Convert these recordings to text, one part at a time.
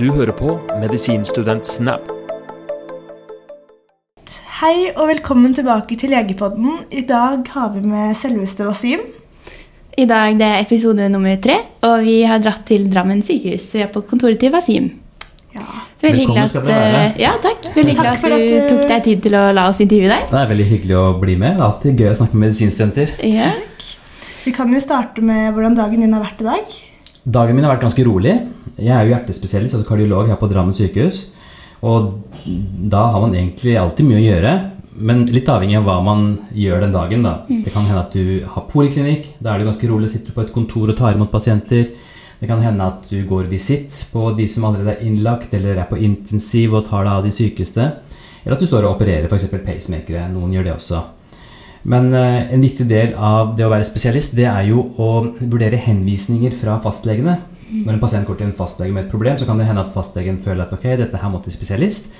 Du hører på Medisinstudent Snap. Hei og velkommen tilbake til Legepodden. I dag har vi med selveste Wasim. I dag det er episode nummer tre, og vi har dratt til Drammen sykehus. Vi er på kontoret til Wasim. Ja. Veldig Velkommen hyggelig at, ja, takk. Veldig Takk at du at du- tok deg tid til å la oss intervjue deg. Det er veldig hyggelig å bli med. Det er alltid gøy å snakke med medisinstudenter. Ja. Vi kan jo starte med hvordan dagen din har vært i dag. Dagen min har vært ganske rolig. Jeg er jo hjertespesialist, altså kardiolog her på Drammen sykehus. Og da har man egentlig alltid mye å gjøre, men litt avhengig av hva man gjør den dagen. da. Det kan hende at du har poliklinikk. Da er det ganske rolig, sitter på et kontor og tar imot pasienter. Det kan hende at du går visitt på de som allerede er innlagt, eller er på intensiv og tar deg av de sykeste. Eller at du står og opererer f.eks. pacemakere. Noen gjør det også. Men eh, en viktig del av det å være spesialist, det er jo å vurdere henvisninger fra fastlegene. Når en pasient går til en fastlege med et problem, så kan det hende at fastlegen føler at ok, dette her må til spesialist.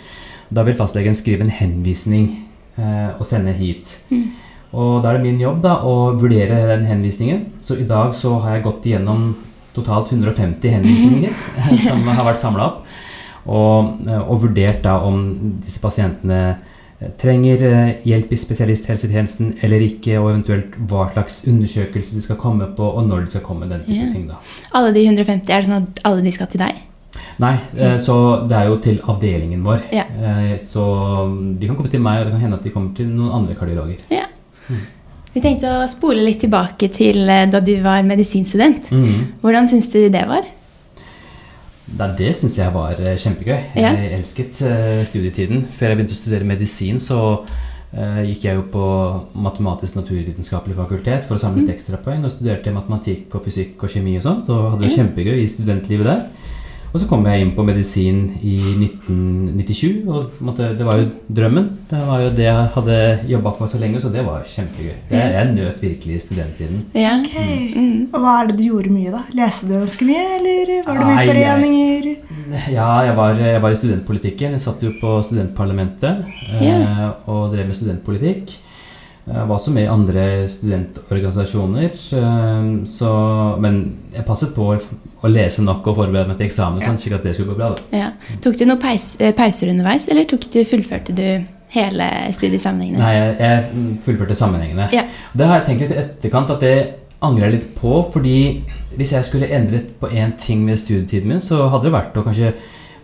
Da vil fastlegen skrive en henvisning eh, og sende hit. Og da er det min jobb da, å vurdere den henvisningen. Så i dag så har jeg gått igjennom totalt 150 henvisninger som har vært samla opp. Og, eh, og vurdert da om disse pasientene trenger eh, hjelp i spesialisthelsetjenesten eller ikke, og eventuelt hva slags undersøkelse de skal komme på, og når de skal komme. den type Ja. ting da. Alle de 150, er det sånn at alle de skal til deg? Nei, eh, så det er jo til avdelingen vår. Ja. Eh, Så de kan komme til meg, og det kan hende at de kommer til noen andre kardiologer. Ja. Vi tenkte å spole litt tilbake til eh, da du var medisinstudent. Mm. Hvordan syns du det var? Nei, det syns jeg var kjempegøy. kjempegøy. Ja. Jeg elsket eh, studietiden. Før jeg begynte å studere medisin, så uh, gikk jeg jo på matematisk-naturvitenskapelig fakultet for å samle Mm. ekstrapoeng, og studerte matematikk og fysikk og kjemi og sånt, og hadde det Ja. kjempegøy i studentlivet der. Og så kom jeg inn på medisin i 1997, og på det var jo drømmen. Det var jo det jeg hadde jobba for så lenge, så det var kjempegøy. Jeg, jeg nøt virkelig studenttiden. Ja. Ok. Mm. Og hva er det du gjorde mye, da? Leste du ganske mye, eller var det mye Nei, foreninger? Ja, jeg var, jeg var i studentpolitikken. Jeg satt jo på studentparlamentet eh, og drev med studentpolitikk. Var også med i andre studentorganisasjoner. Eh, så, men jeg passet på å lese nok og forberede meg til eksamen, sånn, slik at det skulle gå bra. Ja. Tok du noen paus, eh, pauser underveis, eller du, fullførte du hele studiesammenhengene? Nei, jeg, jeg fullførte sammenhengene. Ja. Det har jeg tenkt litt i etterkant at det angrer jeg litt på, fordi hvis jeg skulle endret på én ting med studietiden min, så hadde det vært å kanskje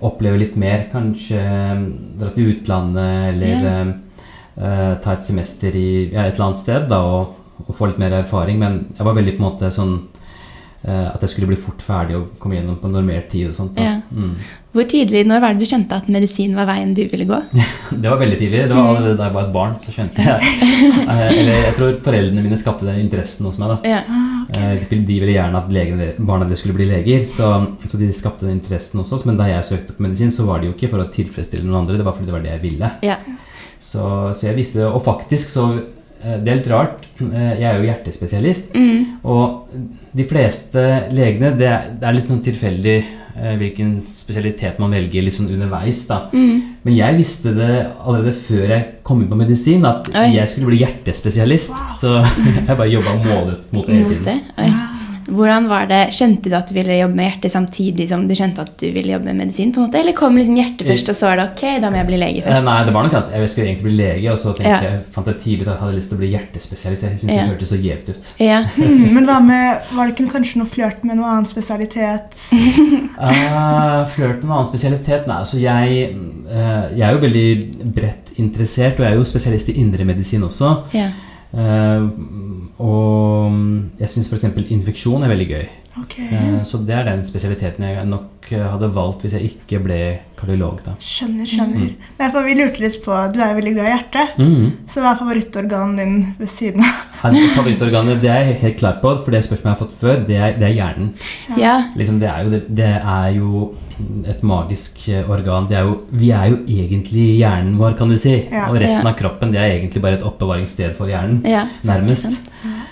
oppleve litt mer. Kanskje eh, dra til utlandet, eller Ja. Eh, ta et semester i ja, et eller annet sted da, og, og få litt mer erfaring. Men jeg var veldig på en måte sånn at jeg skulle bli fort ferdig og komme gjennom på normert tid og sånt. Da. Ja. Mm. Hvor tidlig, Når var det du skjønte at medisin var veien du ville gå? Det var veldig tidlig. Det var allerede da jeg var et barn, så skjønte jeg Eh, Eller jeg tror foreldrene mine skapte den interessen hos meg. da. Ja. Okay. Eh, De ville gjerne at legene, barna deres skulle bli leger, så, så de skapte den interessen hos oss. Men da jeg søkte på medisin, så var det jo ikke for å tilfredsstille noen andre, det var fordi det var det jeg ville. Ja. Så, så jeg visste det. Og faktisk så eh, Det er litt rart. eh, Jeg er jo hjertespesialist. Mm. Og de fleste legene Det er, det er litt sånn tilfeldig eh, hvilken spesialitet man velger litt sånn underveis. da. Mm. Men jeg visste det allerede før jeg kom inn på medisin, at Oi. jeg skulle bli hjertespesialist. Så jeg bare jobba målet mot det hele Mot tiden. det? Oi. Hvordan var det, Skjønte du at du ville jobbe med hjerte samtidig som du skjønte at du ville jobbe med medisin? på en måte? Eller kom liksom hjertet først, og så var det ok, da må jeg bli lege Eh, først? Nei, det var nok at jeg skulle egentlig bli lege, og så tenkte Ja. jeg, fant jeg tidlig at jeg hadde lyst til å bli hjertespesialist. Jeg syntes Ja. det hørtes så gjevt ut. Ja. Mm, men hva med, var det ikke kanskje noe flørt med noe annen spesialitet? Uh, Flørt med noen annen spesialitet? Nei, altså jeg, uh, jeg er jo veldig bredt interessert, og jeg er jo spesialist i indremedisin også. ja. Og jeg syns f.eks. infeksjon er veldig gøy. Okay. Eh, så det er den spesialiteten jeg nok eh, hadde valgt hvis jeg ikke ble kardiolog. da. Skjønner, skjønner. Nei, for vi lurte litt på, Du er jo veldig glad i hjertet, Mm. så hva er favorittorganet din ved siden av? Favorittorganet det er jeg helt klar på, for det spørsmålet jeg har fått før, det er, det er hjernen. ja. Liksom, det, er jo, det, det er jo et magisk eh, organ. Det er jo, vi er jo egentlig hjernen vår, kan du si. Ja. Og resten Ja. av kroppen det er egentlig bare et oppbevaringssted for hjernen. ja. Nærmest. sant.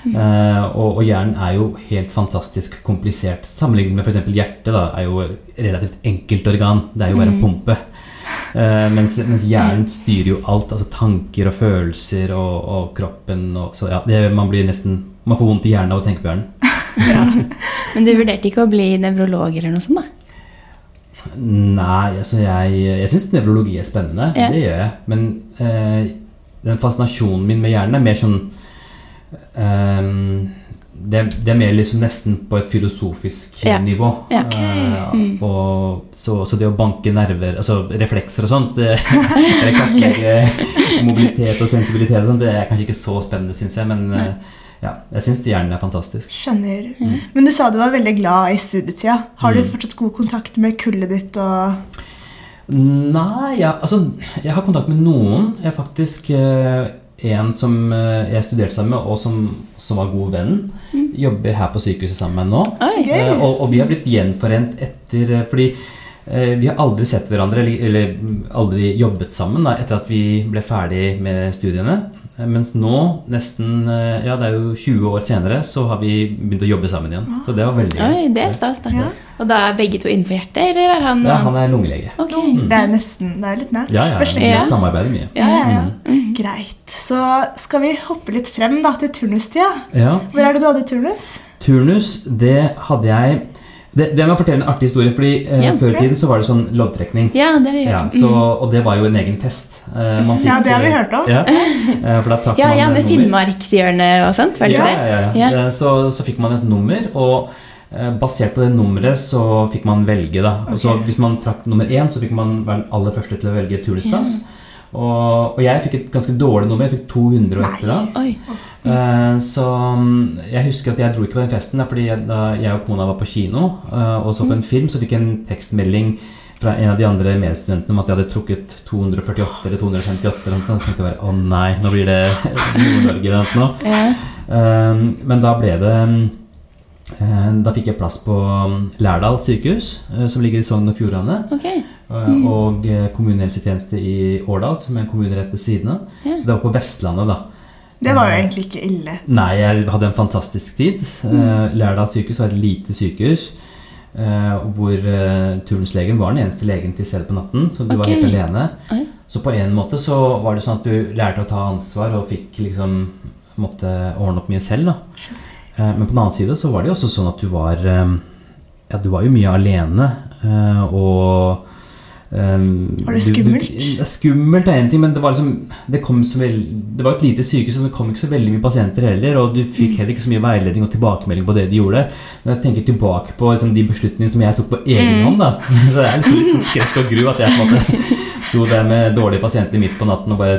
Uh, og, og hjernen er jo helt fantastisk komplisert. Sammenlignet med f.eks. hjertet, da, er jo et relativt enkelt organ. Det er jo bare en pumpe. Uh, mens, mens hjernen styrer jo alt. Altså tanker og følelser og, og kroppen. Og, så ja, det, man blir nesten Man får vondt i hjernen av å tenke på hjernen. Men du vurderte ikke å bli nevrolog eller noe sånt, da? Nei, altså jeg, jeg syns nevrologi er spennende. Ja. Det gjør jeg. Men eh, den fascinasjonen min med hjernen er mer sånn eh, det, det er mer liksom nesten på et filosofisk Ja. nivå. Ja. Eh, og, så, så det å banke nerver, altså reflekser og sånt, det, eller kartlegge mobilitet og sensibilitet og sånt, det er kanskje ikke så spennende, syns jeg. Men eh, ja, jeg syns hjernen er fantastisk. Skjønner. Men du sa du var veldig glad i studietida. Har du fortsatt god kontakt med kullet ditt og Nei, ja, altså Jeg har kontakt med noen. Jeg har faktisk eh, en som eh, jeg studerte sammen med, og som, som var god venn. Jobber her på sykehuset sammen med meg nå. Oi. Eh, og, og vi har blitt gjenforent etter eh, Fordi eh, vi har aldri sett hverandre, eller, eller mm, aldri jobbet sammen da, etter at vi ble ferdig med studiene. Eh, Mens nå, nesten eh, Ja, det er jo 20 år senere, så har vi begynt å jobbe sammen igjen. Så det var veldig. Oi, det er stas, da. Ja. Og da er begge to innenfor hjertet, eller er han Ja, han er lungelege. Ok. Det er nesten Det er litt nært. Ja, ja, vi samarbeider mye. Ja, ja, ja. Greit. Så skal vi hoppe litt frem da til turnustida. Ja. Hvor er det du hadde turnus? Turnus, det hadde jeg Det, det må fortelle en artig historie, fordi eh, Ja, før i tiden så var det sånn loddtrekning. Ja, det har vi Ja, så, og det var jo en egen test. Eh, man Ja, det har vi hørt om. Ja, eh, for da Ja, man ja, med. Finnmarkshjørnet og sånt, var det ja, ikke det? ja, ja, Ja. Eh, Så, så fikk man et nummer, og eh, basert på det nummeret så fikk man velge. da. Og så Hvis man trakk nummer én, så fikk man være den aller første til å velge turnusplass. Og, og jeg fikk et ganske dårlig nummer. Jeg fikk 200 og et eller annet. Eh, Så mm, jeg husker at jeg dro ikke på den festen, fordi jeg, da jeg og kona var på kino uh, og så på en film, så fikk jeg en tekstmelding fra en av de andre medstudentene om at jeg hadde trukket 248 eller 258. eller. Så tenkte jeg bare å nei, nå blir det Nord-Norge eller noe. Ja. Uh, Men da ble det eh, Da fikk jeg plass på mm, Lærdal sykehus, eh, som ligger i Sogn og Fjordane. Ok. Mm. Og eh, kommunehelsetjeneste i Årdal, som er en kommune rett ved siden av. Ja. Så det var på Vestlandet, da. Det var jo egentlig ikke ille. Nei, jeg hadde en fantastisk tid. Mm. Lærdal sykehus var et lite sykehus. eh, hvor eh, turnuslegen var den eneste legen til stede på natten, så du var Ok. helt alene. Oi. Så på en måte så var det sånn at du lærte å ta ansvar og fikk liksom måtte ordne opp mye selv. da. Eh, men på den annen side så var det jo også sånn at du var eh, Ja, du var jo mye alene, eh, og Um, Var det skummelt? du- du- skummelt? er en ting, men det var liksom Det, kom så vel, det var et lite sykehus, og det kom ikke så veldig mye pasienter heller. Og du fikk heller ikke så mye veiledning og tilbakemelding på det de gjorde. Når jeg tenker tilbake på liksom, de beslutningene som jeg tok på egen hånd, da Så det er liksom litt sånn skrekk og gru at jeg på en måte sto der med dårlige pasienter midt på natten og bare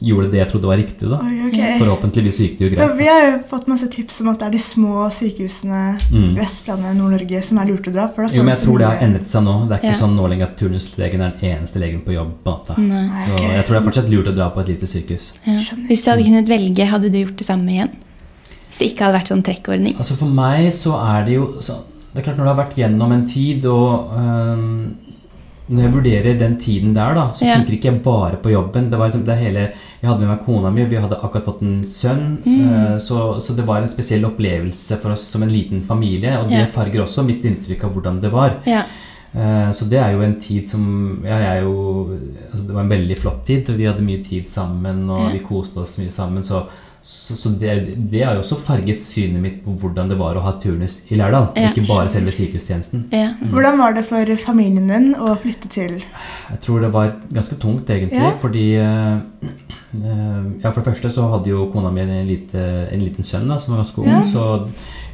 gjorde det jeg trodde var riktig. da Oi, okay. Forhåpentligvis gikk det jo Da, greit. vi har jo fått masse tips om at det er de små sykehusene Mm. i Vestlandet Nord-Norge som er lurt å dra. For Jo, men jeg tror det har endret seg nå. Det er ikke Ja. sånn nå lenger at turnuslegen er den eneste legen på jobb på natta. Så ok. jeg tror det er fortsatt lurt å dra på et lite sykehus. Ja. Hvis du hadde kunnet velge, hadde du gjort det samme igjen? Hvis det ikke hadde vært sånn trekkordning? Altså For meg så er det jo så, Det er klart Når du har vært gjennom en tid, og øhm, når jeg vurderer den tiden der, da, så Ja. tenker ikke jeg bare på jobben. Det var liksom det hele Jeg hadde med meg kona mi, vi hadde akkurat fått en sønn. Mm. øh, så, så det var en spesiell opplevelse for oss som en liten familie. Og det Ja. farger også mitt inntrykk av hvordan det var. Ja. Eh, Så det er jo en tid som ja, jeg er jo, altså Det var en veldig flott tid. Vi hadde mye tid sammen, og vi koste oss mye sammen. Så, så, så det, det har jo også farget synet mitt på hvordan det var å ha turnus i Lærdal. Ja. Ikke bare selve sykehustjenesten. ja. Hvordan var det for familien din å flytte til Jeg tror det var ganske tungt, egentlig. Ja. Fordi eh, eh, Ja, for det første så hadde jo kona mi en, lite, en liten sønn da, som var ganske ung, Ja. så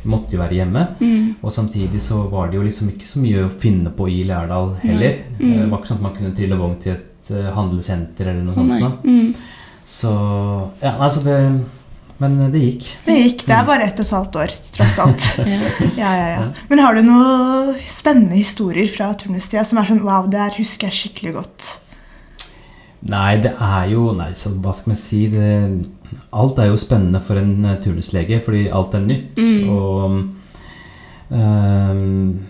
vi måtte jo være hjemme. Mm. Og samtidig så var det jo liksom ikke så mye å finne på i Lærdal heller. Mm. Det var ikke sånn at man kunne trille vogn til et eh, handlesenter eller noe sånt. da. Mm. Så ja, altså det Men det gikk. Det gikk. Det er bare ett og et halvt år, tross alt. Ja. Ja, ja, ja. Men har du noen spennende historier fra turnustida som er sånn Wow, det her husker jeg skikkelig godt. Nei, det er jo Nei, så hva skal vi si det, Alt er jo spennende for en eh, turnuslege, fordi alt er nytt. Mm. Og um,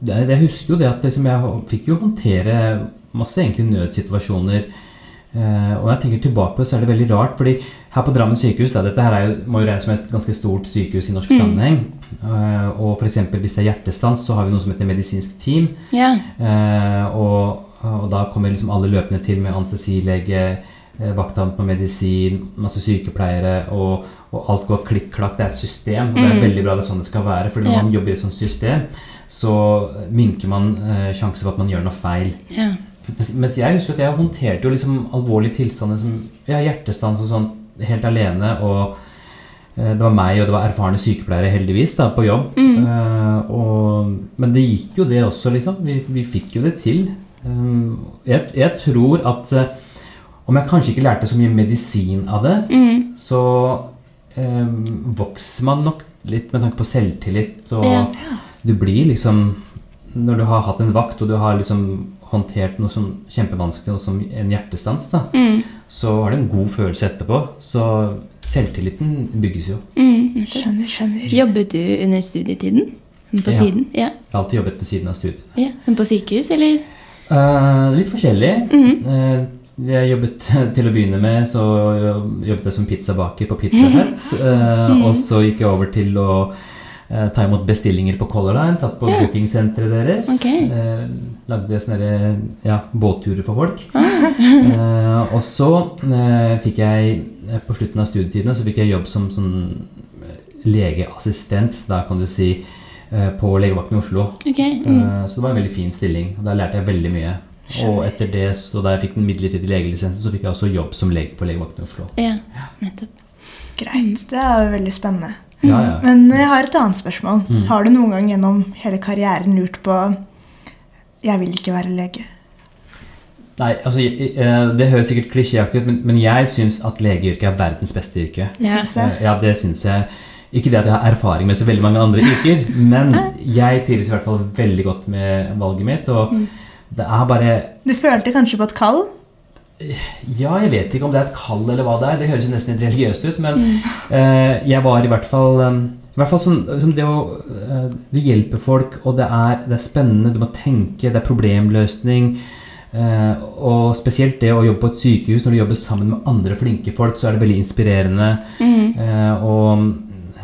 det, jeg husker jo det at liksom, jeg fikk jo håndtere masse egentlig nødsituasjoner. Eh, og når jeg tenker tilbake på det, så er det veldig rart. fordi her på Drammen sykehus da, Dette her er jo, må jo regnes som et ganske stort sykehus i norsk Mm. sammenheng. Eh, og for eksempel hvis det er hjertestans, så har vi noe som heter medisinsk team. ja. Eh, og, og da kommer liksom alle løpende til med anestesilege, vakthavn på medisin, masse sykepleiere, og, og alt går klikk-klakk. Det er et system, og det er Mm. veldig bra det er sånn det skal være. fordi når Ja. man jobber i et sånt system, så minker man eh, sjansen for at man gjør noe feil. Ja. Mens, mens jeg husker at jeg håndterte jo liksom alvorlige tilstander som ja, hjertestans og sånn helt alene. Og eh, det var meg og det var erfarne sykepleiere, heldigvis, da, på jobb. Eh, og, men det gikk jo det også, liksom. Vi, vi fikk jo det til. Um, jeg, jeg tror at eh, om jeg kanskje ikke lærte så mye medisin av det, Mm. så eh, vokser man nok litt med tanke på selvtillit. Og Ja. du blir liksom Når du har hatt en vakt, og du har liksom håndtert noe som kjempevanskelig, noe som en hjertestans, da, Mm. så har du en god følelse etterpå. Så selvtilliten bygges jo. Mm. Skjønner, skjønner. Jobbet du under studietiden? På Ja. siden? Ja. Jeg har alltid jobbet ved siden av studiet. ja. På sykehus, eller? Uh, litt forskjellig. Mhm. Uh, jeg jobbet til å begynne med, så jobbet jeg som pizzabaker på Pizza Hut. Uh, Mhm. Og så gikk jeg over til å eh, ta imot bestillinger på Color Line. Satt på Ja. bookingsenteret deres. Okay. Eh, lagde sånne ja, båtturer for folk. Ah. Eh, og så eh, fikk jeg eh, på slutten av studietidene så fikk jeg jobb som sånn eh, legeassistent, da kan du si, eh, på legevakten i Oslo. Okay. Mm. Eh, Så det var en veldig fin stilling, og der lærte jeg veldig mye. Og etter det, så da jeg fikk den midlertidige legelisensen, så fikk jeg også jobb som lege på legevakten i Oslo. Ja, nettopp. Greit. Det er veldig spennende. Ja, ja. Men jeg har et annet spørsmål. Mm. Har du noen gang gjennom hele karrieren lurt på Jeg vil ikke være lege. Nei, altså, eh, Det høres sikkert klisjéaktig ut, men, men jeg syns at legeyrket er verdens beste yrke. Ja. Jeg. Eh, Ja, det synes jeg. Ikke det at jeg har erfaring med så veldig mange andre yrker, men jeg trives i hvert fall veldig godt med valget mitt. Og det er bare Du følte kanskje på et kall? Ja, jeg vet ikke om det er et kall eller hva det er. Det høres jo nesten litt religiøst ut, men eh, jeg var i hvert fall um, i hvert fall sånn, som det å uh, Du hjelper folk, og det er, det er spennende, du må tenke, det er problemløsning. Uh, og spesielt det å jobbe på et sykehus, når du jobber sammen med andre flinke folk, så er det veldig inspirerende. Mm. Uh, og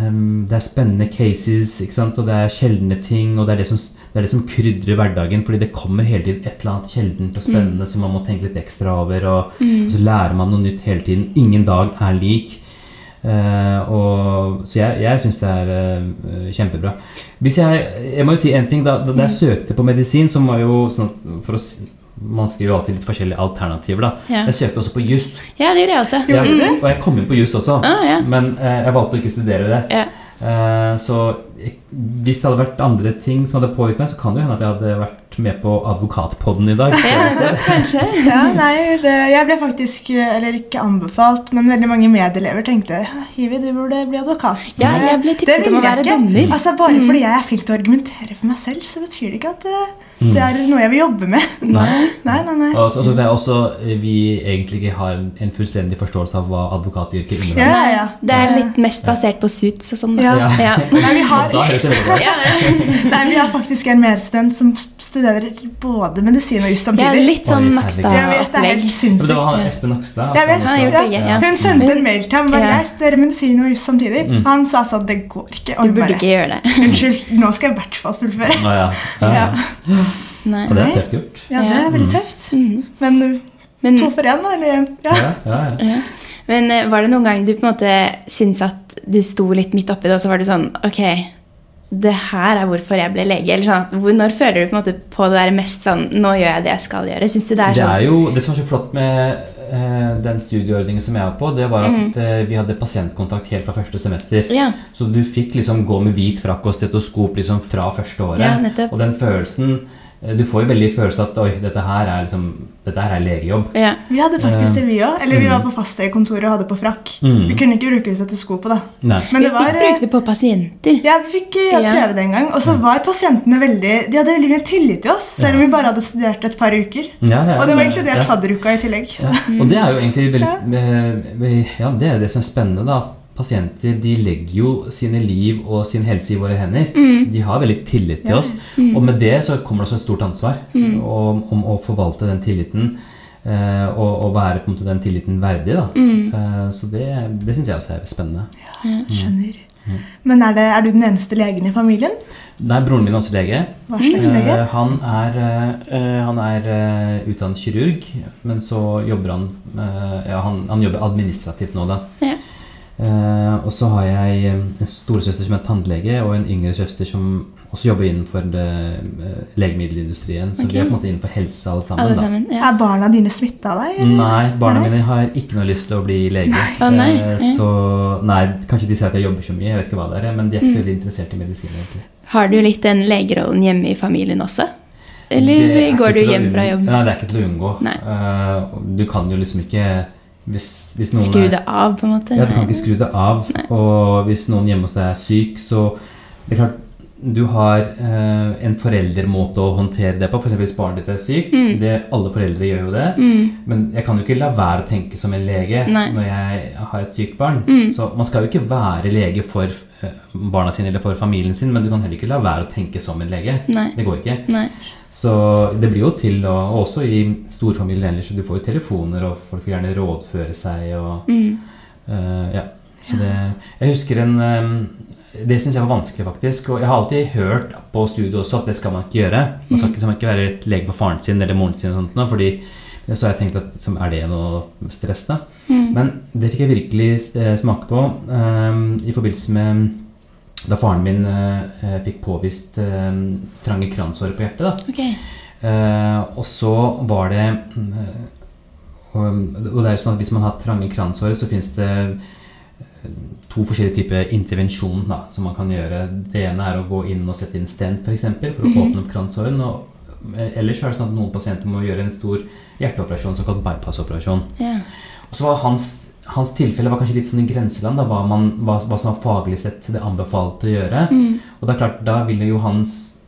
um, det er spennende cases, og det er sjeldne ting, og det er det, som, det er det som krydrer hverdagen, fordi det kommer hele tiden et eller annet sjeldent og spennende som man må tenke litt ekstra over, og, og så lærer man noe nytt hele tiden. Ingen dag er lik. Uh, og, så jeg, jeg syns det er uh, kjempebra. Hvis jeg, jeg må jo si en ting. Da, da jeg søkte på medisin, som var jo sånn for å, Man skriver jo alltid litt forskjellige alternativer. da. Ja. Jeg søkte også på juss. Ja, det gjorde jeg også. Ja, og jeg kom inn på juss også, Ah, ja. men eh, jeg valgte å ikke studere det. Ja. Eh, så jeg, hvis det hadde vært andre ting som hadde påvirket meg, så kan det jo hende at jeg hadde vært med på Advokatpodden i dag. Ja, kanskje. Ja, nei, det, jeg ble faktisk, eller ikke anbefalt, men veldig mange medelever tenkte Hivi, du burde bli advokat. Ja, jeg ble tipset om å være ikke. dommer. Altså, Bare fordi jeg er flink til å argumentere for meg selv, så betyr det ikke at det, det er noe jeg vil jobbe med. Nei. Nei, nei, nei. Og så tror jeg også eh, vi egentlig ikke har en- en fullstendig forståelse av hva advokatyrket innebærer. ja, ja. Det er litt mest basert på suits og sånn. Ja. Ja. Nei, vi har, Da høres det veldig bra ut. nei, vi har faktisk en medstudent som studerer både medisin og juss Ja, litt sånn Nakstad-opplegg. Det var han Espen Nakstad. Jeg vet, ja. ja. Hun sendte en mail til ham. Bare, Ja. jeg studerer medisin og juss samtidig. Han sa sånn Det går ikke. Og Du burde bare, ikke gjøre det. Unnskyld, nå skal jeg i hvert fall fullføre. Å, ja. Ja, ja. Nei. Og det er tøft gjort. Ja, det er veldig tøft. Mm. Men uh, Men, to for én, da? Eller? Ja. Ja, ja, ja. ja. Men eh, var det noen gang du på en måte syntes at du sto litt midt oppi det, og så var du sånn Ok, det her er hvorfor jeg ble lege. Eller sånn hvor, Når føler du på en måte på det der mest sånn Nå gjør jeg det jeg skal gjøre. Syns du det er Det sånn er jo det som var så flott med eh, den studieordningen som jeg var på, det var at eh, vi hadde pasientkontakt helt fra første semester. Ja. Så du fikk liksom gå med hvit frakk og stetoskop liksom fra første året. Ja, og den følelsen Du får jo veldig følelse at oi, dette her er liksom Dette her er legejobb. ja. Vi hadde faktisk det, vi òg. Eller vi Mm. var på fastlegekontoret og hadde på frakk. Mm. Vi kunne ikke bruke stetoskopet, da. Nei. Men Vi det var fikk bruke det på pasienter. Ja, vi fikk Ja. prøve det en gang. Og så var pasientene veldig De hadde veldig mye tillit til oss, selv om vi bare hadde studert et par uker. Ja, ja, Og det var inkludert ja. fadderuka i tillegg. Så. Ja. Og det er jo egentlig veldig eh, veldig- Ja, det er det som er spennende, da. Pasienter de legger jo sine liv og sin helse i våre hender. De har veldig tillit til Ja. oss. Og med det så kommer det også et stort ansvar om, om å forvalte den tilliten. eh, og, og være på en måte den tilliten verdig. Da. Eh, så det, det syns jeg også er spennende. Ja, Skjønner. Men er, det, er du den eneste legen i familien? Nei, Broren min er også lege. Hva slags lege? Eh, han er, eh, han er eh, utdannet kirurg, men så jobber han eh, ja, han, han jobber administrativt nå, da. Ja. Eh, og så har jeg eh, en storesøster som er tannlege, og en yngre søster som også jobber innenfor eh, legemiddelindustrien. Så vi er på en måte innenfor helse alle sammen. Alle da. sammen. Ja. Er barna dine smitta av deg? eller? Nei, barna Nei? mine har ikke noe lyst til å bli lege. Å, nei. Eh, Så nei, kanskje de sier at jeg jobber så mye, jeg vet ikke hva det er, men de er ikke så veldig interessert i medisin. egentlig. Har du litt den legerollen hjemme i familien også? Eller er går du hjem fra jobb? Nei, det er ikke til å unngå. Nei. Eh, du kan jo liksom ikke hvis, hvis Skru det av, på en måte? Ja, du kan ikke skru det av. Nei. Og hvis noen hjemme hos deg er syk, så det er klart du har eh, en foreldermåte å håndtere det på. F.eks. hvis barnet ditt er sykt. Mm. Det, alle foreldre gjør jo det. Mm. Men jeg kan jo ikke la være å tenke som en lege Nei. når jeg har et sykt barn. Mm. Så man skal jo ikke være lege for eh, barna sine eller for familien sin, men du kan heller ikke la være å tenke som en lege. Nei. Det går ikke. Nei. Så det blir jo til, og og også i storfamilien ellers, du får jo telefoner, og folk vil gjerne rådføre seg og Mm. uh, Ja. Så det Jeg husker en um, Det syns jeg var vanskelig, faktisk. Og jeg har alltid hørt på studiet også at det skal man ikke gjøre. Man skal ikke, skal man ikke være lege for faren sin eller moren sin, og sånt, fordi så har jeg tenkt at som, er det noe stress, da? Mm. Men det fikk jeg virkelig eh, smake på um, i forbindelse med da faren min eh, fikk påvist eh, trange kransår på hjertet. da. Okay. Eh, og så var det eh, og, det er jo sånn at Hvis man har trange kransår, så finnes det eh, to forskjellige typer intervensjon da, som man kan gjøre. Det ene er å gå inn og sette inn stent, f.eks., for, eksempel, for å Mhm. åpne opp kransåren. Og, eh, ellers er det sånn at noen pasienter må gjøre en stor hjerteoperasjon, såkalt bypassoperasjon. Yeah. Og så var hans, hans tilfelle var kanskje litt sånn i grenseland, da, hva, man, hva, hva som var faglig sett det anbefalte å gjøre. Mm. Og det er klart, da ville jo han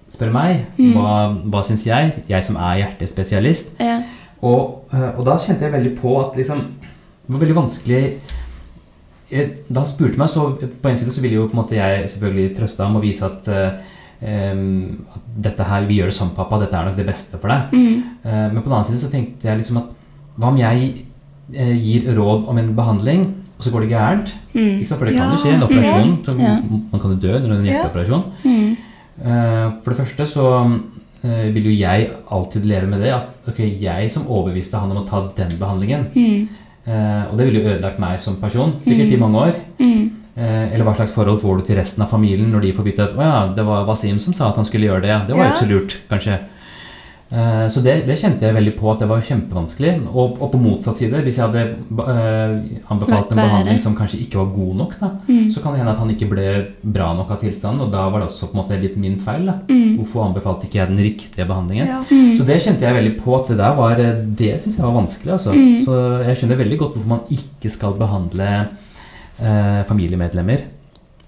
spørre meg Mm. hva, hva syns jeg, jeg som er hjertespesialist. Ja. Og, eh, og da kjente jeg veldig på at liksom, det var veldig vanskelig jeg, Da han spurte meg, så på en side så ville jo på en måte jeg selvfølgelig trøste ham og vise at, eh, at dette her, vi gjør det sånn, pappa, dette er nok det beste for deg. Mm. Uh, men på den annen side så tenkte jeg liksom at hva om jeg gir råd om en behandling, og så går det gærent? Mm. For det kan jo skje, en operasjon. så Man kan jo dø under en hjerteoperasjon. Mm. Eh, For det første så eh, vil jo jeg alltid leve med det at ok, jeg som overbeviste han om å ta den behandlingen. Mm. eh, Og det ville jo ødelagt meg som person, sikkert i Mm. mange år. Mm. Eh, Eller hva slags forhold får du til resten av familien når de får vite at å ja, det var Wasim som sa at han skulle gjøre det. ja. Det var jo Ja. ikke så lurt, kanskje. Eh, Så det, det kjente jeg veldig på at det var kjempevanskelig. Og, og på motsatt side, hvis jeg hadde eh, anbefalt en behandling som kanskje ikke var god nok, da, Mm. så kan det hende at han ikke ble bra nok av tilstanden, og da var det også på en måte litt min feil. da. Mm. Hvorfor anbefalte ikke jeg den riktige behandlingen? Ja. Mm. Så det kjente jeg veldig på at det der var Det syns jeg var vanskelig. Altså. Mm. Så jeg skjønner veldig godt hvorfor man ikke skal behandle eh, familiemedlemmer.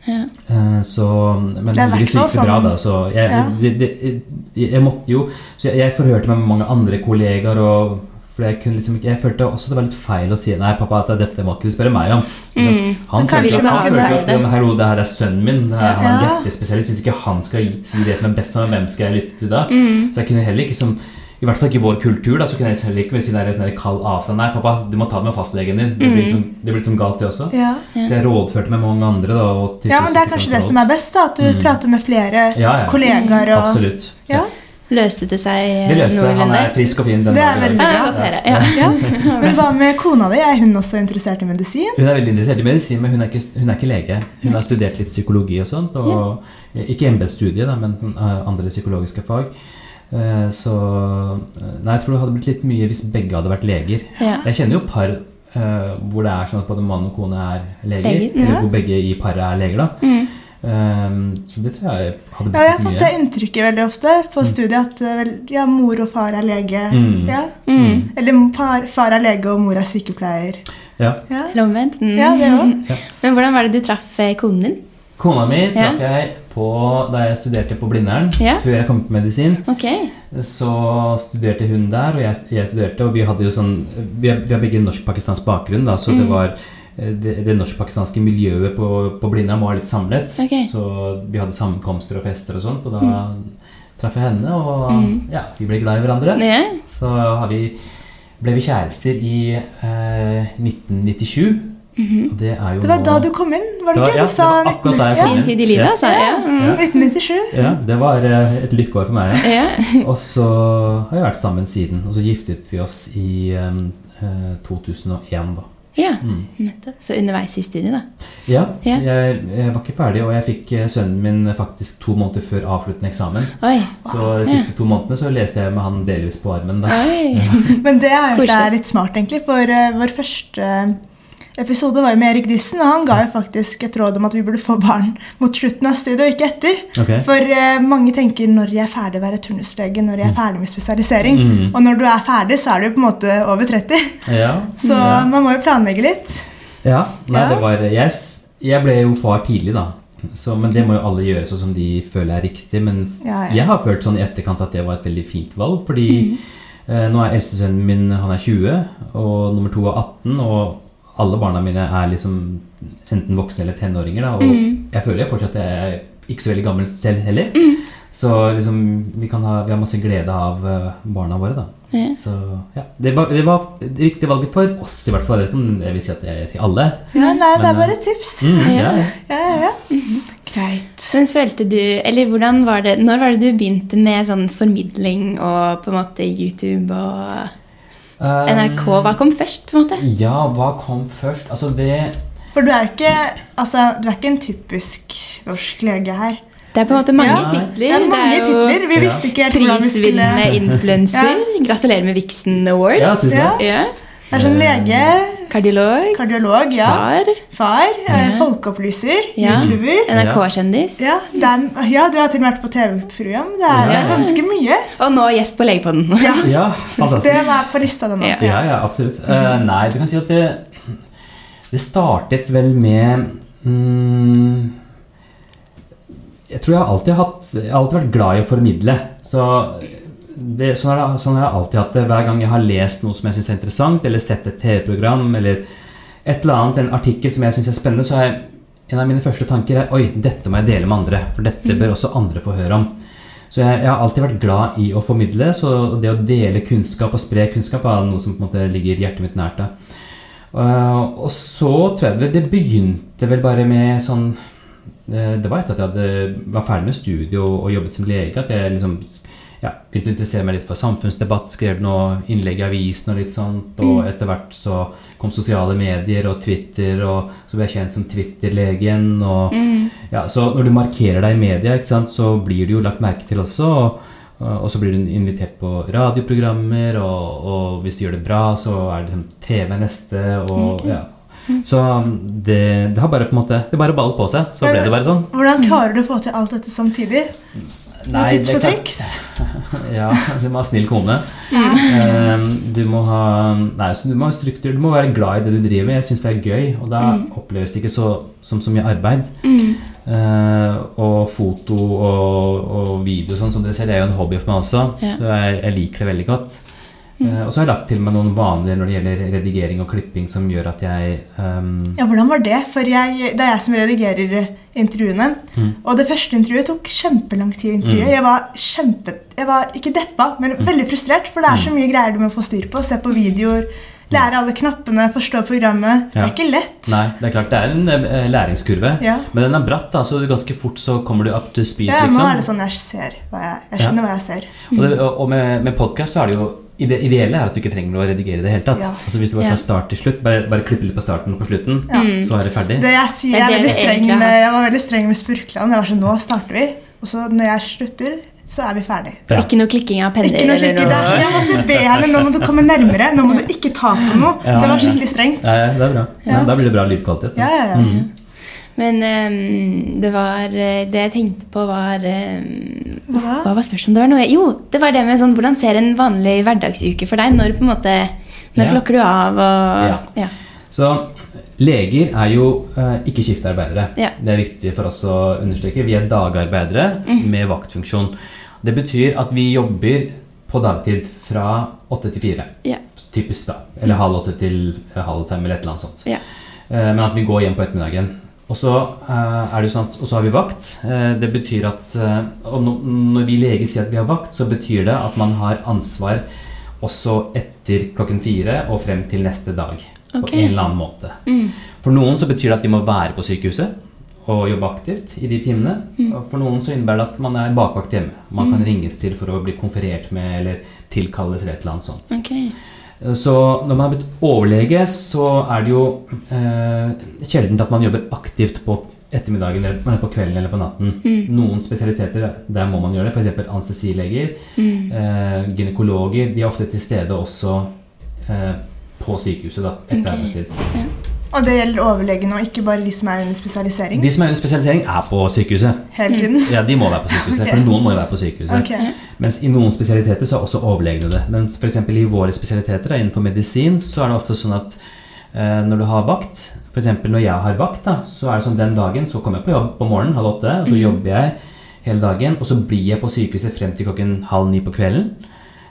Ja. Eh, så, men Det er i heldigvis hvert gikk det bra, sånn- da. Så jeg, Ja. det, det, jeg måtte jo Så jeg, jeg forhørte meg med mange andre kollegaer, og for jeg kunne liksom ikke Jeg følte også det var litt feil å si Nei, pappa, at dette må ikke du spørre meg om. Mm. Han følte, at, han følte at det. ja, hallo, det her er sønnen min. Han er en Ja. hjertespesialist. Hvis ikke han skal si det som er best for meg, hvem skal jeg lytte til da? Mm. Så jeg kunne heller ikke som I hvert fall ikke i vår kultur. da, så kunne jeg heller ikke si det er sånn der kald avstand. Nei, pappa, du må ta det med fastlegen din. Det blir Mm. liksom, det blir liksom galt, det også. Ja. Ja. Så jeg rådførte med mange andre. da. Og ja, men det er kanskje det som er best, da, at du Mm. prater med flere Ja, ja. kollegaer. Og, Absolutt. Ja. Løste det seg Det løste, seg. Han er frisk og fin. den Det er veldig Ja, bra. å. Ja. Ja. Men hva med kona di? Er hun også interessert i medisin? Hun er veldig interessert i medisin, men hun er ikke, hun er ikke lege. Hun har studert litt psykologi og sånt. Og, Ikke embetsstudie, men sånn, eh, andre psykologiske fag. Eh, Så eh, Nei, jeg tror det hadde blitt litt mye hvis begge hadde vært leger. Ja. Jeg kjenner jo par uh, hvor det er sånn at både mann og kone er leger. Leger, ja. Eller hvor begge i paret er leger, da. Mm. Um, så det tror jeg hadde blitt Ja, jeg har fått mye. det inntrykket veldig ofte på studiet at vel, ja, mor og far er lege. Mm. Ja. Mm. Eller far, far er lege og mor er sykepleier. Ja. Ja, Eller omvendt. Mm. ja det òg. Men hvordan var det du traff konen din? Kona mi Ja. traff jeg på da jeg studerte på Blindern, yeah. før jeg kom på medisin. okay. Så studerte hun der, og jeg, jeg studerte, og vi hadde jo sånn Vi har, vi har begge norsk-pakistansk bakgrunn, da, så det Mm. var eh, det, det norsk-pakistanske miljøet på, på Blindern var litt samlet. Okay. Så vi hadde sammenkomster og fester og sånt, og da traff jeg henne, og Mm. ja, vi ble glad i hverandre. Yeah. Så har vi, ble vi kjærester i eh, 1997, Og det er jo Det var nå da du kom inn, var det Det var- ikke? ja, Du sa det var akkurat da jeg kom inn. Fin tid i livet, Ja. jeg. Ja. Mm. Ja. 1997. Ja, det var eh, et lykkeår for meg. Ja. Ja. Og så har vi vært sammen siden, og så giftet vi oss i eh, 2001, da. Ja, Mm. nettopp. Så underveis i studiet, da. Ja, Ja. Jeg, jeg var ikke ferdig, og jeg fikk eh, sønnen min faktisk to måneder før avsluttende eksamen. Oi. Så de siste to månedene så leste jeg med han delvis på armen. Da. Oi. Men det er, det er litt smart, egentlig. For eh, vår første episode var jo med Erik Dissen, og han ga jo faktisk et råd om at vi burde få barn mot slutten av studiet, og ikke etter. Okay. For eh, mange tenker når jeg er ferdig å være turnuslege, når jeg er ferdig med spesialisering. Mm. Og når du er ferdig, så er du på en måte over 30. Ja. Så Ja. man må jo planlegge litt. Ja, nei, det var jeg, jeg ble jo far tidlig, da. Så, men det må jo alle gjøre sånn som de føler er riktig. Men Ja, jeg har følt sånn i etterkant at det var et veldig fint valg. Fordi eh, nå er eldstesønnen min han er 20, og nummer to er 18. Og alle barna mine er liksom enten voksne eller tenåringer. Da, og jeg føler jeg fortsatt jeg er ikke så veldig gammel selv heller. Så liksom, vi, kan ha, vi har masse glede av eh, barna våre, da. Ja. Så ja, det var, det var det riktige valget for oss, i hvert fall. Jeg vet ikke om jeg vil si at det er til alle. Ja, nei, det er bare et tips. Mm, ja, ja. Ja, ja, ja. Greit. Men følte du, eller hvordan var det, Når var det du begynte med sånn formidling og på en måte YouTube og NRK? Hva kom først? på en måte? Ja, hva kom først? Altså, det For du er ikke, altså, du er ikke en typisk norsk lege her. Det er på en måte mange Ja, titler. Det er mange jo titler. Vi Ja. visste ikke helt hvordan vi skulle Prisvinnende influenser. Gratulerer med Vixen Awards. Ja, tusen takk. Ja. Det er sånn lege, Kardiolog. kardiolog, ja. Far. far, eh, Ja. folkeopplyser, Ja. youtuber. NRK-kjendis. Ja, ja, du har til og med vært på TV-program. Det, det er ganske mye. Og nå gjest på Legepodden. Ja, Ja, Det var på lista nå. Ja. Ja, ja, absolutt. Uh, nei, du kan si at det Det startet vel med mm, Jeg tror jeg har alltid hatt Jeg har alltid vært glad i å formidle. Så det, sånn, har, jeg- sånn har jeg alltid hatt det. Hver gang jeg har lest noe som jeg syns er interessant, eller sett et TV-program, eller et eller annet, en artikkel som jeg syns er spennende, så er en av mine første tanker er Oi, dette må jeg dele med andre. For dette bør også andre få høre om. Så jeg, jeg har alltid vært glad i å formidle, så det å dele kunnskap og spre kunnskap er noe som på en måte ligger hjertet mitt nært. da. Uh, og så tror jeg det begynte vel bare med sånn uh, Det var etter at jeg hadde, var ferdig med studio og jobbet som lege, at jeg liksom ja, begynte å interessere meg litt for samfunnsdebatt, skrev noe innlegg i avisen og litt sånt. Og etter hvert så kom sosiale medier og Twitter, og så ble jeg kjent som Twitter-legen. og ja, Så når du markerer deg i media, sant, så blir du jo lagt merke til også. Og, og så blir du invitert på radioprogrammer, og, og hvis du gjør det bra, så er det liksom TV neste. og ja. Så det, det har bare på en måte Det bare ballet på seg. Så ble det bare sånn. Hvordan klarer du å få til alt dette samtidig? Noen Nei, tips og triks? Ja, du må ha snill kone. Mm. du må ha Nei, du må ha struktur. Du må være glad i det du driver med. Jeg syns det er gøy, og da oppleves det ikke så, som så mye arbeid. Eh, og foto og, og video sånn som dere ser, det er jo en hobby for meg også. Ja. Så jeg, jeg liker det veldig godt. Eh, og så har jeg lagt til meg noen vaner når det gjelder redigering og klipping som gjør at jeg um... Ja, hvordan var det? For jeg, det er jeg som redigerer intervjuene. Mm. Og det første intervjuet tok kjempelang tid. intervjuet. Jeg var kjempe... Jeg var ikke deppa, men Mm. veldig frustrert. For det er så mye greier du må få styr på. Se på videoer, lære alle knappene, forstå programmet. Det er ikke lett. Nei, det er klart det er en eh, læringskurve. Ja. Men den er bratt, da, så ganske fort så kommer du up to speed. Ja, liksom. nå er det sånn jeg ser hva jeg, jeg skjønner hva jeg ser. Og, det, og med, med podkast så er det jo ide, ideelle er at du ikke trenger å redigere i det hele tatt. Ja. Altså Hvis du bare fra start til slutt, bare, bare klipper litt på starten og på slutten, Ja. så er det ferdig. Det jeg sier, Det er jeg, er veldig streng med, jeg var veldig streng med Spurkland. Jeg var sånn, nå starter vi. Og så når jeg slutter, så er vi ferdig. Ja. Ikke noe klikking av penner Ikke noe eller noe. der. Jeg måtte be henne nå må du komme nærmere. Nå må du ikke ta på noe. Ja, Det var skikkelig strengt. Ja, ja, det er bra. Da blir det bra lydkvalitet. da. Ja, ja, ja. Mhm. Men um, det var eh, Det jeg tenkte på, var um, Hva? Hva var spørsmålet? Det var noe, jo, det var det med sånn Hvordan ser en vanlig hverdagsuke for deg? Når på en måte Når Ja. klokker du av og Ja. ja. Så leger er jo uh, ikke skiftearbeidere. Ja. Det er viktig for oss å understreke. Vi er dagarbeidere med vaktfunksjon. Det betyr at vi jobber på dagtid fra åtte til fire. Ja. Typisk, da. Eller halv åtte til eh, halv fem, eller et eller annet sånt. Ja. Eh, Men at vi går hjem på ettermiddagen. Og så eh, er det jo sånn at, og så har vi vakt. Eh, Det betyr at eh, Når vi leger sier at vi har vakt, så betyr det at man har ansvar også etter klokken fire og frem til neste dag. Okay. På en eller annen måte. Mm. For noen så betyr det at de må være på sykehuset og jobbe aktivt i de timene. Mm. For noen så innebærer det at man er bakvakt hjemme. Man kan ringes til for å bli konferert med eller tilkalles eller et eller annet sånt. Ok. Så når man har blitt overlege, så er det jo eh, sjelden at man jobber aktivt på ettermiddagen eller på kvelden eller på natten. Noen spesialiteter, der må man gjøre det. F.eks. anestesileger, eh, gynekologer. De er ofte til stede også eh, på sykehuset da, etter okay. arbeidstid. Og det gjelder overlegen og ikke bare de som er under spesialisering? De som er under spesialisering, er på sykehuset. Hele tiden? Ja, de må være på sykehuset, okay. for noen må jo være på sykehuset. Ok. Mens i noen spesialiteter så er også overlegene det. Mens f.eks. i våre spesialiteter da, innenfor medisin så er det ofte sånn at eh, når du har vakt, f.eks. når jeg har vakt, da, så er det sånn den dagen så kommer jeg på jobb på morgenen halv åtte, og så jobber jeg hele dagen, og så blir jeg på sykehuset frem til klokken halv ni på kvelden,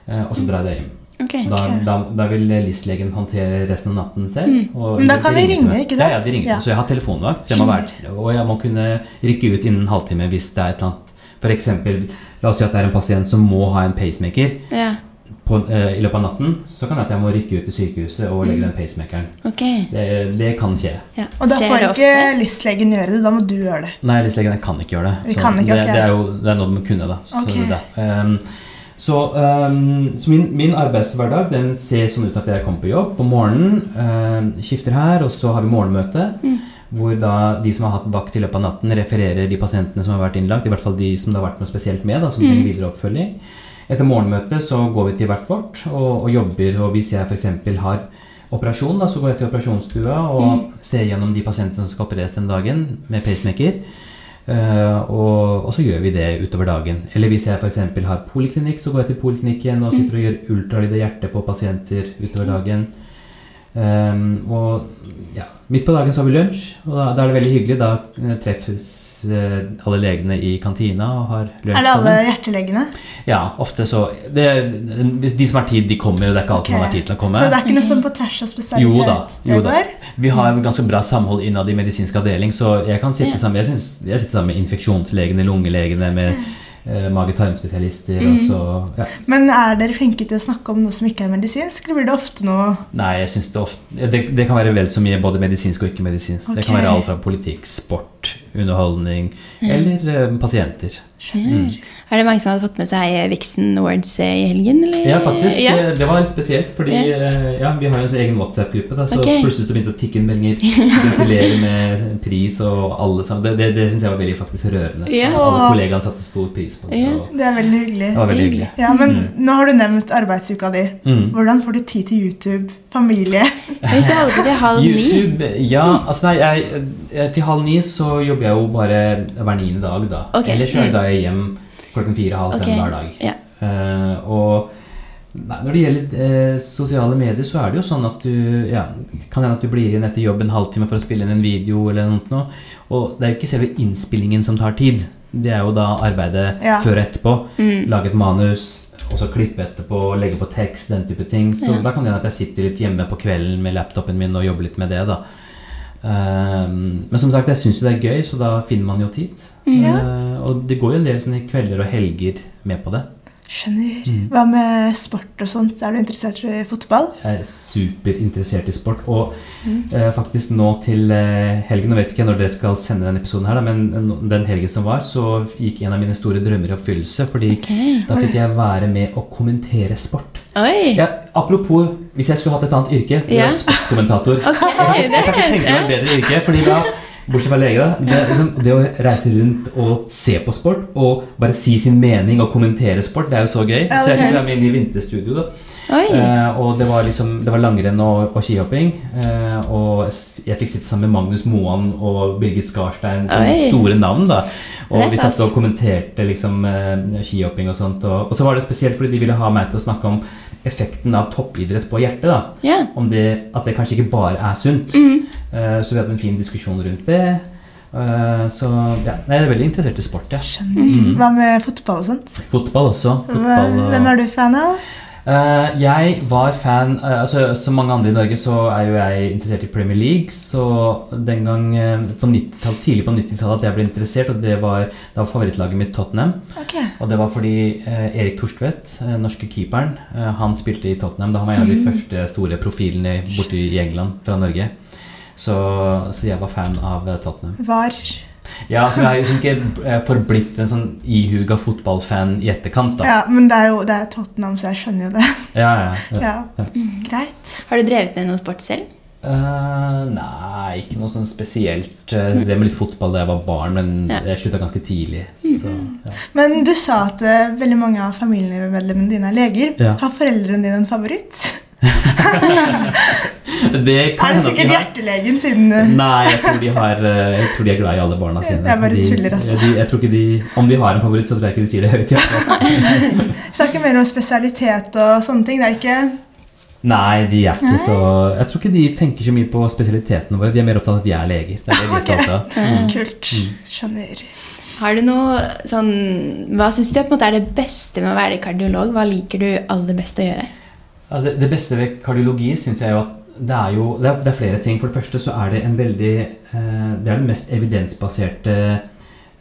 eh, og så drar jeg hjem. Okay, Da, okay. da, da vil LIS-legen håndtere resten av natten selv. og Men da kan de ringe, ikke sant? Ja, ja, de ringer. Ja. Så jeg har telefonvakt, så jeg må være, og jeg må kunne rykke ut innen en halvtime hvis det er et eller annet. For eksempel, la oss si at det er en pasient som må ha en pacemaker Ja, på, uh, i løpet av natten. Så kan det at jeg må rykke ut til sykehuset og legge den pacemakeren. Okay. Det, det kan skje. Ja. Og da får ikke lystlegen gjøre det, da må du gjøre det. Nei, LIS-legen kan ikke gjøre det. Ikke, det, det er jo det er noe de kunne, da. Så, okay. det, um, så, um, så min, min arbeidshverdag den ser sånn ut at jeg kommer på jobb på morgenen, um, skifter her, og så har vi morgenmøte. Hvor da de som har hatt vakt i løpet av natten, refererer de pasientene som har vært innlagt. I hvert fall de som det har vært noe spesielt med, da, som trenger videre oppfølging. Etter morgenmøtet så går vi til hvert vårt og, og jobber. Og hvis jeg f.eks. har operasjon, da, så går jeg til operasjonsstua og ser gjennom de pasientene som skal opereres den dagen med pacemaker. Uh, og, og så gjør vi det utover dagen. Eller hvis jeg f.eks. har poliklinikk, så går jeg til poliklinikken og sitter og gjør ultralyd i hjertet på pasienter utover dagen. Ehm, og ja, midt på dagen så har vi lunsj, og da, da er det veldig hyggelig. Da eh, treffes eh, alle legene i kantina og har lunsj Er det alle sammen. hjertelegene? Ja, ofte så det, De som har tid, de kommer. og Det er ikke alltid man har tid til å komme. Så det er ikke noe sånn på tvers av Jo da. spesialitet Jo da. Vi har ganske bra samhold innad i medisinsk avdeling, så jeg kan sitte Ja. sammen jeg, synes, jeg sitter sammen med infeksjonslegene, lungelegene, med mage-tarmspesialister. Mm. og så, ja. Men er dere flinke til å snakke om noe som ikke er medisinsk, eller blir det ofte noe Nei, jeg synes det, ofte, det, det kan være vel så mye både medisinsk og ikke-medisinsk. Det kan være alt fra politikk, sport, underholdning eller eh, pasienter. Mm. Er det mange som hadde fått med seg Vixen Awards i helgen? Eller? Ja, faktisk. Ja. eh, Det var litt spesielt, fordi eh, ja, vi har jo en egen WhatsApp-gruppe. Så okay. plutselig så begynte det å tikke inn meldinger. Gratulerer med pris og alle sammen. Det, det, det syns jeg var veldig faktisk rørende. Ja. Alle kollegaene satte stor pris på det. Ja. Det er veldig hyggelig. det var veldig hyggelig. Ja, men nå har du nevnt arbeidsuka di. Mm. Hvordan får du tid til YouTube, familie? Hvis du holder på til halv ni YouTube, ja, altså nei, jeg, eh, til halv ni så jobber jeg jo bare hver niende dag, da. Okay. Ellers mm. drar jeg hjem klokken fire-halv fem hver dag. ja. Uh, og nei, når det gjelder eh, sosiale medier, så er det jo sånn at du ja, kan hende at du blir igjen etter jobb en halvtime for å spille inn en video eller noe. Og det er jo ikke selve innspillingen som tar tid. Det er jo da arbeidet Ja. før og etterpå. Mm. Lage et manus, og så klippe etterpå, legge på tekst, den type ting. Så Ja. da kan det hende at jeg sitter litt hjemme på kvelden med laptopen min og jobber litt med det, da. Ehm, men som sagt, jeg syns jo det er gøy, så da finner man jo tid. Ja. Eh, og det går jo en del sånne kvelder og helger med på det. Skjønner. Mm. Hva med sport og sånt? Er du interessert i fotball? Jeg er superinteressert i sport. Og Mm. eh, faktisk nå til eh, helgen Nå vet ikke når dere skal sende denne episoden, her da, men den helgen som var, så gikk en av mine store drømmer i oppfyllelse. Fordi okay. da fikk jeg være med å kommentere sport. Oi! Ja, apropos, hvis jeg skulle hatt et annet yrke, Ja. sportskommentator Okay, Jeg kan, ikke tenke meg et bedre yrke, fordi da Bortsett fra lege, da. Det, liksom, det å reise rundt og se på sport og bare si sin mening og kommentere sport, det er jo så gøy. Så jeg fikk være med inn i vinterstudio, da. Eh, og det var liksom Det var langrenn og, og skihopping. Eh, og jeg fikk sitte sammen med Magnus Moan og Birgit Skarstein, som Oi. store navn, da. Og vi satt og kommenterte liksom eh, skihopping og sånt. Og, og så var det spesielt fordi de ville ha meg til å snakke om effekten av toppidrett på hjertet. da Yeah. om det, at det kanskje ikke bare er sunt. Mm. Uh, så vi hadde en fin diskusjon rundt det. Uh, så ja, jeg er veldig interessert i sport. Ja. Skjønner. Mm. Hva med fotball og sånt? Fotball også. Fotball, og- Hvem er du fan av? Eh, jeg var fan uh, altså, Som mange andre i Norge så er jo jeg interessert i Premier League. Så den gang uh, på 90 tidlig på 90-tallet at jeg ble interessert, og det var, det var favorittlaget mitt Tottenham. Okay. Og det var fordi Erik Torstvedt, norske keeperen, han spilte i Tottenham. Da han var en av de første store profilene borte i England fra Norge. Så, så jeg var fan av Tottenham. Var Ja, så jeg har liksom ikke eh, forblitt en sånn ihuga fotballfan i etterkant, da. Ja, men det er jo det er Tottenham, så jeg skjønner jo det. Ja, ja, ja. Ja, Greit. Har du drevet med noe sport selv? Uh, nei, ikke noe sånn spesielt. Jeg drev med litt fotball da jeg var barn, men Ja. jeg slutta ganske tidlig. Så, ja. Men du sa at uh, veldig mange av familiemedlemmene dine er leger. Ja. Har foreldrene dine en favoritt? Det kan Er det sikkert hjertelegen siden eh, Nei, jeg tror, de har, eh, jeg tror de er glad i alle barna sine. Jeg bare de, tuller, altså. de, jeg tror ikke de, Om de har en favoritt, så tror jeg ikke de sier det høyt. i hvert. Snakker mer om spesialitet og sånne ting. Det er ikke Nei, de er ikke så Jeg tror ikke de tenker så mye på spesialitetene våre. De er mer opptatt av at vi er leger. Det er det vi er stolte av. Mm. kult. Skjønner. Har du noe sånn Hva syns du på en måte er det beste med å være kardiolog? Hva liker du aller best å gjøre? Ja, det, det beste ved kardiologi syns jeg jo at det er jo det er, det er flere ting. For det første så er det en veldig eh, Det er den mest evidensbaserte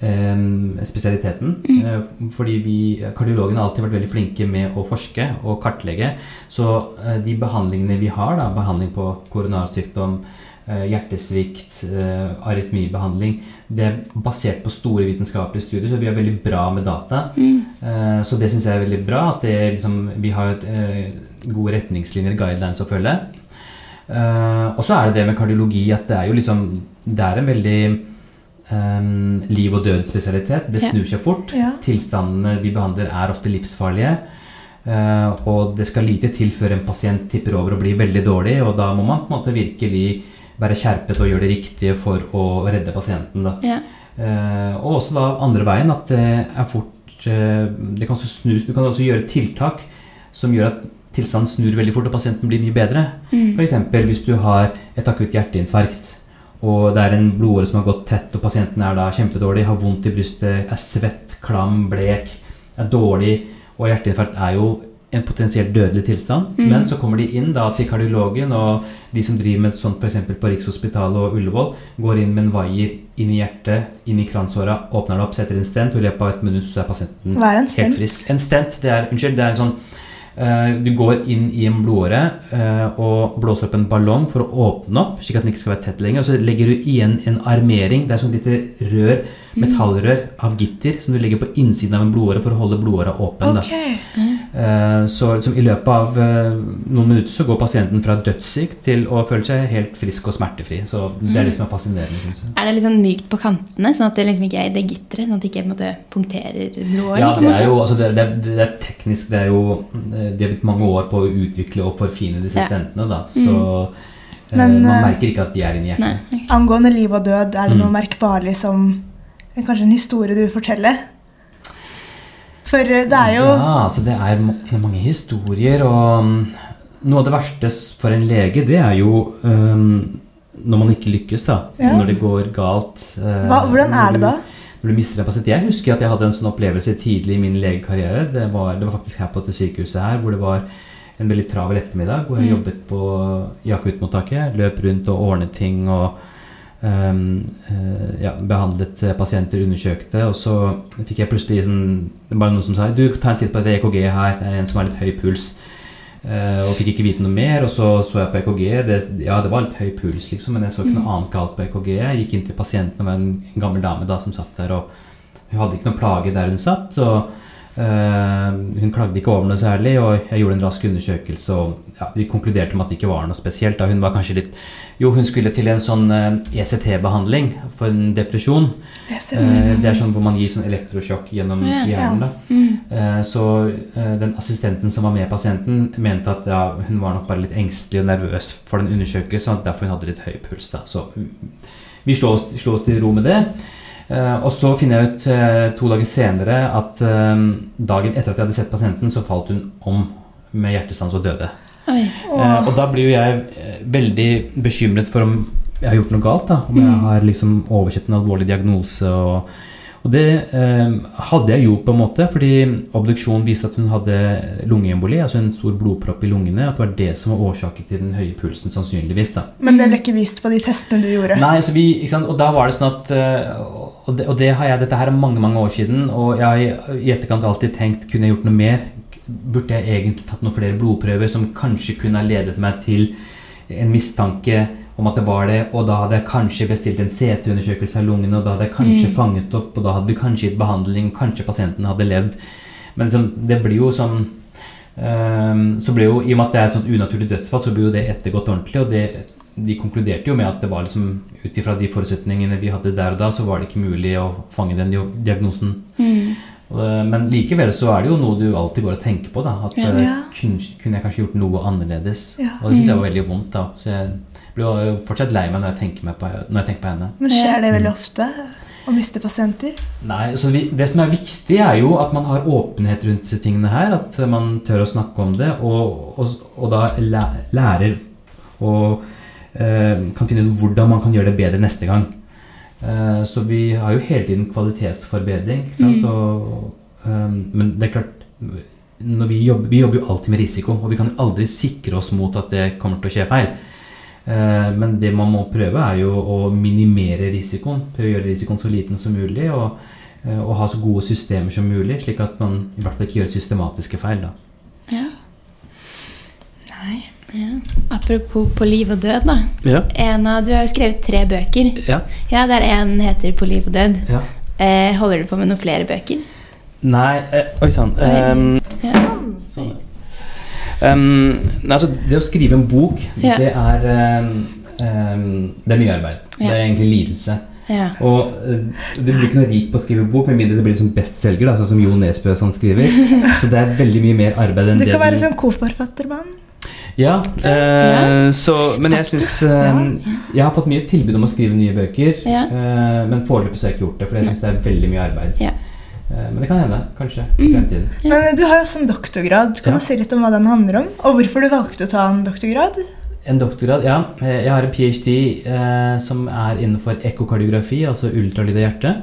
eh, spesialiteten. Eh, fordi vi kardiologene har alltid vært veldig flinke med å forske og kartlegge. Så eh, de behandlingene vi har, da, behandling på koronarsykdom, eh, hjertesvikt, eh, arytmibehandling, det er basert på store vitenskapelige studier, så vi er veldig bra med data. Eh, Så det syns jeg er veldig bra. At det, er liksom, vi har et, eh, gode retningslinjer, guidelines å følge. Eh, og så er det det med kardiologi at det er jo liksom Det er en veldig um, liv og død-spesialitet. Det snur seg fort. Ja. Tilstandene vi behandler, er ofte livsfarlige. Og det skal lite til før en pasient tipper over og blir veldig dårlig, og da må man på en måte virkelig være skjerpet og gjøre det riktige for å redde pasienten. Da. Ja. Eh, og også da andre veien at det er fort eh, Det kan snus. Du kan også gjøre tiltak som gjør at tilstanden snur veldig fort og pasienten blir mye bedre. Mm. F.eks. hvis du har et akutt hjerteinfarkt og det er en blodåre som har gått tett, og pasienten er da kjempedårlig, har vondt i brystet, er svett, klam, blek, er dårlig, og hjerteinfarkt er jo en potensielt dødelig tilstand. Mm. Men så kommer de inn da til kardiologen, og de som driver med sånt f.eks. på Rikshospitalet og Ullevål, går inn med en vaier inn i hjertet, inn i kransåra, åpner det opp, setter en stent, og i løpet av et minutt så er pasienten Hva er en helt frisk. En stent, det er, unnskyld, det er en sånn uh, Du går inn i en blodåre uh, og blåser opp en ballong for å åpne opp, slik at den ikke skal være tett lenger. Og så legger du igjen en armering. Det er sånn lite rør, metallrør av gitter, som du legger på innsiden av en blodåre for å holde blodåra åpen. da. Eh, Så liksom, i løpet av eh, noen minutter så går pasienten fra dødssyk til å føle seg helt frisk og smertefri. Så det er det som er fascinerende. Synes jeg. Er det litt sånn mykt på kantene, sånn at det liksom ikke er det gitteret, sånn at det ikke på måte punkterer blodåren? Ja, det er jo altså det, det, det er teknisk Det er jo eh, De har blitt mange år på å utvikle og forfine disse Ja. stentene, da. Så mm. Men, man merker ikke at de er inni hjertet. Nei. Angående liv og død, er det Mm. noe merkbarlig som Kanskje en historie du vil fortelle? For eh, det er jo Ja, altså det er, mange historier, og mm, noe av det verste for en lege, det er jo um, når man ikke lykkes, da. Ja. Når det går galt. eh, hva, Hvordan er det da? Når du mister en. Jeg husker at jeg hadde en sånn opplevelse tidlig i min legekarriere. Det var, det var faktisk her på dette sykehuset her, hvor det var en veldig travel ettermiddag, hvor jeg Mm. jobbet på akuttmottaket. Løp rundt og ordnet ting og ja, behandlet eh, pasienter, undersøkte. Og så fikk jeg plutselig sånn, bare noen som sa du, ta en titt på et EKG her, det er en som har litt høy puls. Eh, og fikk ikke vite noe mer, og så så jeg på EKG. Det, ja, det var litt høy puls, liksom, men jeg så ikke noe annet galt på EKG. Jeg gikk inn til pasienten, det var en, gammel dame da som satt der, og hun hadde ikke noen plage der hun satt. og eh, Hun klagde ikke over noe særlig, og jeg gjorde en rask undersøkelse. og ja, Vi konkluderte med at det ikke var noe spesielt. da Hun var kanskje litt Jo, hun skulle til en sånn eh, ECT-behandling for en depresjon. Jeg Eh, det. er sånn hvor man gir sånn elektrosjokk gjennom hjernen. da Mm. Eh, Så eh, den assistenten som var med pasienten, mente at ja, hun var nok bare litt engstelig og nervøs for den undersøkelsen, og derfor hun hadde litt høy puls. da Så vi slo oss, slo oss til ro med det. Eh, og så finner jeg ut eh, to dager senere at eh, dagen etter at jeg hadde sett pasienten, så falt hun om med hjertestans og døde. Eh, og da blir jo jeg veldig bekymret for om jeg har gjort noe galt. da Om jeg har liksom oversett en alvorlig diagnose. Og, og det eh, hadde jeg jo på en måte, fordi obduksjonen viste at hun hadde lungeemboli, altså en stor blodpropp i lungene. At det var det som var årsaken til den høye pulsen, sannsynligvis. da Men det ble ikke vist på de testene du gjorde. Nei, så vi, ikke sant? Og da var det sånn at eh, og det, og det har jeg, Dette her er mange mange år siden, og jeg har i etterkant alltid tenkt kunne jeg gjort noe mer? Burde jeg egentlig tatt noen flere blodprøver som kanskje kunne ha ledet meg til en mistanke om at det var det, og da hadde jeg kanskje bestilt en CT-undersøkelse av lungene, og da hadde jeg kanskje fanget opp, og da hadde vi kanskje gitt behandling, kanskje pasienten hadde levd. Men liksom, det blir jo sånn um, så blir jo, I og med at det er et sånt unaturlig dødsfall, så blir jo det ettergått ordentlig. Og det, de konkluderte jo med at det var liksom ut ifra de forutsetningene vi hadde der og da, så var det ikke mulig å fange den diagnosen. Mm. Eh, Men likevel så er det jo noe du alltid går og tenker på. da, At Ja. eh, Ja. kunne, kunne jeg kanskje gjort noe annerledes? Ja. Og det syns jeg var veldig vondt. da, Så jeg blir jo fortsatt lei meg når jeg tenker, meg på, når jeg tenker på henne. Men skjer det veldig ofte å miste pasienter? Nei, så vi, Det som er viktig, er jo at man har åpenhet rundt disse tingene her. At man tør å snakke om det, og, og, og da lærer eh, kan finne ut hvordan man kan gjøre det bedre neste gang. Eh, så vi har jo hele tiden kvalitetsforbedring. Ikke sant? Og, eh, men det er klart når vi, jobber, vi jobber jo alltid med risiko, og vi kan jo aldri sikre oss mot at det kommer til å skje feil. Eh, Men det man må prøve, er jo å minimere risikoen. Prøve å gjøre risikoen så liten som mulig, og, eh, og ha så gode systemer som mulig, slik at man i hvert fall ikke gjør systematiske feil. da. Ja. Nei. Ja. Apropos på liv og død, da. Ja. En av, du har jo skrevet tre bøker. ja. Ja, der en heter På liv og død. ja. Eh, holder du på med noen flere bøker? Nei eh, Oi sann. Ehm, Ja. sånn. um, altså, det å skrive en bok, Ja. det er um, ehm, Det er mye arbeid. Det er egentlig lidelse. Ja. Og eh, du blir ikke noe rik på å skrive bok, med mindre det blir som bestselger, sånn som Jo Nesbø sånn skriver. Så det er veldig mye mer arbeid enn Du det kan være du sånn koforfattermann. Ja, eh, Så, men jeg syns eh, Jeg har fått mye tilbud om å skrive nye bøker, Ja. eh, men foreløpig har jeg ikke gjort det, for jeg syns det er veldig mye arbeid. Ja. Eh, men det kan hende, kanskje, i fremtiden. Men eh, du har jo også en doktorgrad. Kan Ja. du si litt om hva den handler om? Og hvorfor du valgte å ta en doktorgrad? En doktorgrad, ja. Eh, Jeg har en ph.d. Eh, som er innenfor ekkokardiografi, altså ultralyd av hjertet.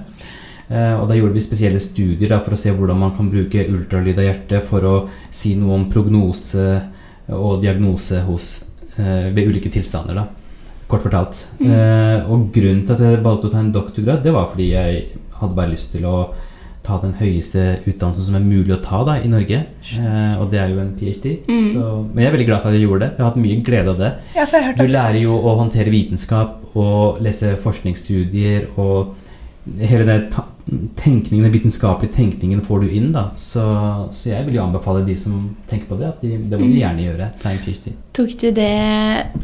Eh, og da gjorde vi spesielle studier da, for å se hvordan man kan bruke ultralyd av hjertet for å si noe om prognose og diagnose hos, eh, ved ulike tilstander. da, Kort fortalt. Eh, og grunnen til at jeg valgte å ta en doktorgrad, det var fordi jeg hadde bare lyst til å ta den høyeste utdannelsen som er mulig å ta da, i Norge. Eh, og det er jo en ph.d. Mm. Så, men jeg er veldig glad for at jeg gjorde det. Jeg har hatt mye glede av det. Ja, Du lærer jo å håndtere vitenskap og lese forskningsstudier og hele den ta tenkningen, den vitenskapelige tenkningen får du inn. da. Så, så jeg vil jo anbefale de som tenker på det, at de, det må de gjerne gjøre. Tok du det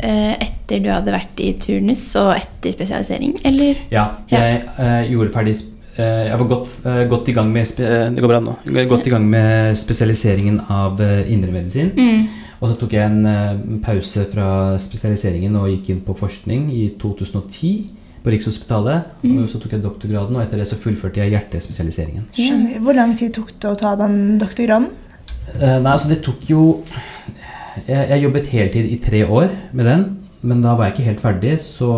eh, etter du hadde vært i turnus og etter spesialisering, eller? Ja, Ja. jeg eh, gjorde ferdig eh, Jeg var godt, eh, godt i gang med eh, Det går bra nå. Godt i gang med spesialiseringen av uh, indremedisin. Mm. Og så tok jeg en eh, pause fra spesialiseringen og gikk inn på forskning i 2010 på Rikshospitalet. Og så tok jeg doktorgraden, og etter det så fullførte jeg hjertespesialiseringen. Skjønner. Hvor lang tid tok det å ta den doktorgraden? Eh, nei, altså det tok jo jeg, jeg jobbet heltid i tre år med den, men da var jeg ikke helt ferdig, så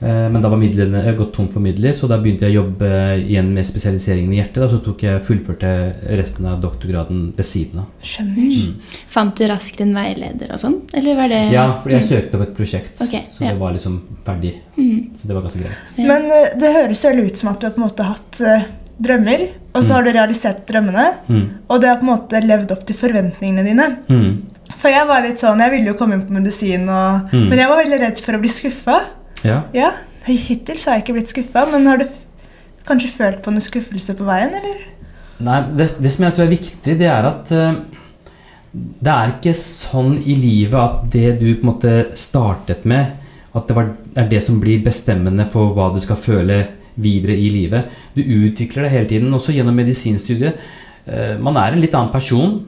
men da var midlene jeg gått tom for midler, så da begynte jeg å jobbe igjen med spesialiseringen i hjertet. Og så tok jeg fullførte resten av doktorgraden ved siden av. Skjønner. Mm. Fant du raskt en veileder og sånn, eller var det Ja, fordi jeg søkte opp et prosjekt, okay, så ja. det var liksom ferdig. Mm. Så det var ganske greit. Ja. Men eh, det høres vel ut som at du har på en måte hatt eh, drømmer, og så Mm. har du realisert drømmene, Mm. og det har på en måte levd opp til forventningene dine. Mm. For jeg var litt sånn, jeg ville jo komme inn på medisin, og, Mm. men jeg var veldig redd for å bli skuffa. Ja. Ja, hittil så har jeg ikke blitt skuffa, men har du kanskje følt på noe skuffelse på veien, eller? Nei, det, det som jeg tror er viktig, det er at uh, det er ikke sånn i livet at det du på en måte startet med, at det var, er det som blir bestemmende for hva du skal føle videre i livet. Du utvikler det hele tiden, også gjennom medisinstudiet. Eh, Man er en litt annen person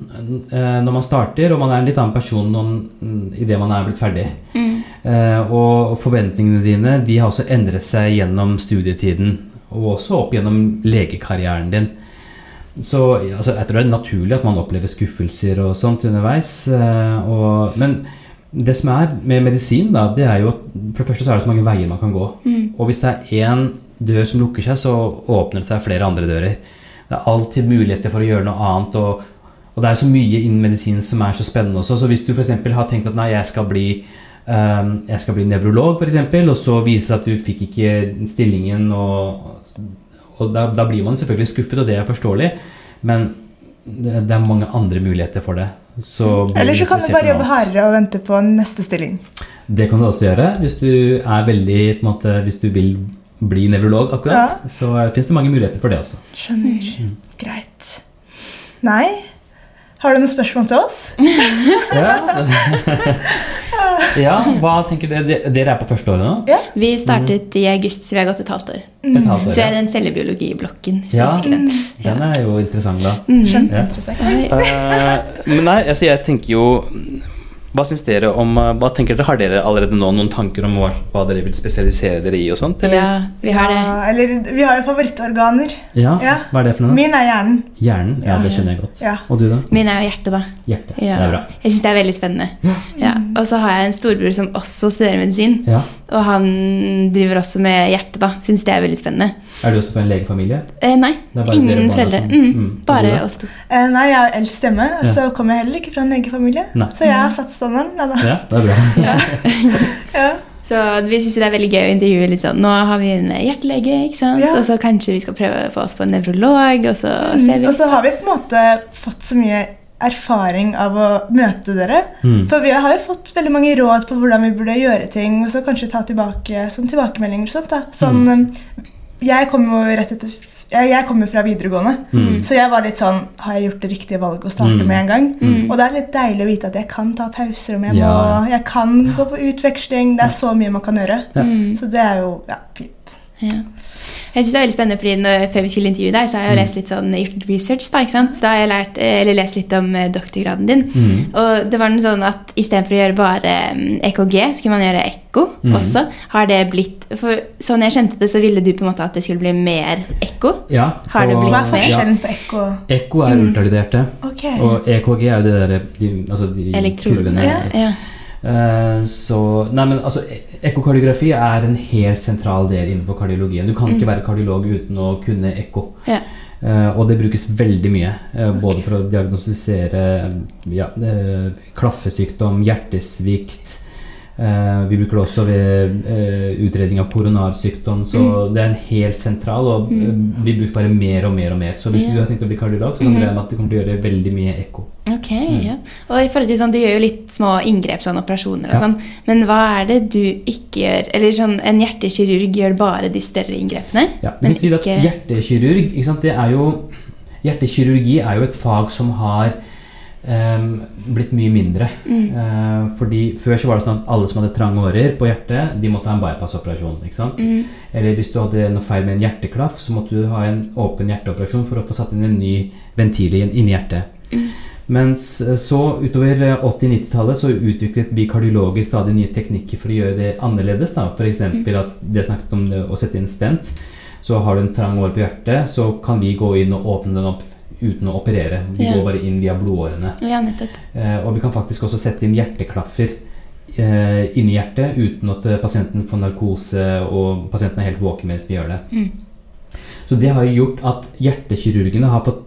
eh, når man starter, og man er en litt annen person når- idet man er blitt ferdig. Mm. Eh, og forventningene dine de har også endret seg gjennom studietiden, og også opp gjennom legekarrieren din. Så altså, jeg tror det er naturlig at man opplever skuffelser og sånt underveis. eh, og, men det som er med medisin, da, det er jo at for det første så er det så mange veier man kan gå. Mm. Og hvis det er én dør som lukker seg, så åpner det seg flere andre dører. Det er alltid muligheter for å gjøre noe annet. og og det er så mye innen medisin som er så spennende også. Så hvis du f.eks. har tenkt at nei, jeg skal bli, jeg skal bli nevrolog, eksempel, og så viser det seg at du fikk ikke stillingen, og, og da, da blir man selvfølgelig skuffet, og det er forståelig. Men det, det er mange andre muligheter for det. Så bli Eller så kan du bare jobbe hardere og vente på neste stilling. Det kan du også gjøre hvis du er veldig på en måte, Hvis du vil bli nevrolog, akkurat. Ja. Så fins det mange muligheter for det også. Skjønner. Greit. Nei. Har du noen spørsmål til oss? Ja, ja hva tenker dere? Dere er på første året nå? Ja. Vi startet i august, så vi har gått et halvt år. Et halvt år, Så jeg er den cellebiologiblokken. Ja. husker den. Den er jo interessant, da. Kjempeinteressant. Uh, men nei, altså jeg tenker jo Hva syns dere om eh, Hva tenker dere, Har dere allerede nå noen tanker om hva, hva dere vil spesialisere dere i og sånt? Eller? Ja, vi har det. Ja, eller vi har jo favorittorganer. Ja, Ja. Hva er det for noe? Min er hjernen. Hjernen? Ja, det skjønner jeg godt. Ja. Og du, da? Min er jo hjertet, da. Hjertet. Ja. Det er bra. Jeg syns det er veldig spennende. Ja. Og så har jeg en storbror som også studerer medisin. Ja. Og han driver også med hjertet, da. Syns det er veldig spennende. Er du også fra en legefamilie? Eh, nei, ingen foreldre. som- Mm, Mm. Bare du oss to. Eh, nei, jeg er eldst stemme, og Ja. så kommer jeg heller ikke fra en legefamilie. Nei. Så jeg har satt standarden. Ja. Ja, det er bra. Ja. Så vi syns det er veldig gøy å intervjue litt sånn Nå har vi en hjertelege, ikke sant? Ja. Og så kanskje vi skal prøve å få oss på en nevrolog, og så ser vi Mm. Og så har vi på en måte fått så mye erfaring av å møte dere. Mm. For vi har jo fått veldig mange råd på hvordan vi burde gjøre ting, og så kanskje ta tilbake sånn tilbakemeldinger og sånt. da. Sånn, Mm. eh, Jeg kom jo rett etter jeg, jeg kom fra videregående, Mm. så jeg var litt sånn Har jeg gjort det riktige valget å starte Mm. med en gang? Mm. Og det er litt deilig å vite at jeg kan ta pauser om jeg Ja, må. Jeg kan gå på utveksling. Det er så mye man kan gjøre. Ja. Så det er jo ja, fint. Ja. Jeg synes det er veldig spennende, fordi når, Før vi skulle intervjue deg, så har jeg jo lest litt sånn gjort research. da, ikke sant? Så da har jeg lært, eh, eller lest litt om eh, doktorgraden din. Mm. Og det var noe sånn at istedenfor å gjøre bare EKG, så kunne man gjøre ekko Mm. også. Har det blitt For sånn jeg kjente det, så ville du på en måte at det skulle bli mer ekko. Ja, Har det blitt Hva er forskjellen på ekko? Ekko er ultralyderte, Okay. og EKG er jo det der de, altså de Elektrodene. kurvene. Ja. Ja. Eh, så Nei, men altså e- Ekkokardiografi er en helt sentral del innenfor kardiologien. Du kan ikke være kardiolog uten å kunne ekko. Ja. Uh, og det brukes veldig mye, eh, både for å diagnostisere ja, uh, klaffesykdom, hjertesvikt. Eh, vi bruker det også ved eh, utredning av koronarsykdom, så det er en helt sentral og mm. blir brukt bare mer og mer og mer. Så hvis yeah. du har tenkt å bli kardiolog, så kan du regne med at du kommer til å gjøre veldig mye ekko. Ok, ja. Og i forhold til sånn, Du gjør jo litt små inngrep, sånn operasjoner og Ja. sånn. Men hva er det du ikke gjør? Eller sånn, En hjertekirurg gjør bare de større inngrepene? Ja, men si at hjertekirurg ikke sant, det er jo, Hjertekirurgi er jo et fag som har em, blitt mye mindre. Eh, fordi Før så var det sånn at alle som hadde trange årer på hjertet, de måtte ha en bypassoperasjon. sant? Eller hvis du hadde noe feil med en hjerteklaff, så måtte du ha en åpen hjerteoperasjon for å få satt inn en ny ventil inn- inni hjertet. Mens eh, så utover eh, 80-90-tallet så utviklet vi kardiologer stadig nye teknikker for å gjøre det annerledes. da. F.eks. at det snakket om det å sette inn stent. Så har du en trang åre på hjertet, så kan vi gå inn og åpne den opp uten å operere. De Ja. går bare inn via blodårene. Ja. Eh, og vi kan faktisk også sette inn hjerteklaffer eh, inni hjertet uten at eh, pasienten får narkose og pasienten er helt våken mens vi gjør det. Mm. Så det har jo gjort at hjertekirurgene har fått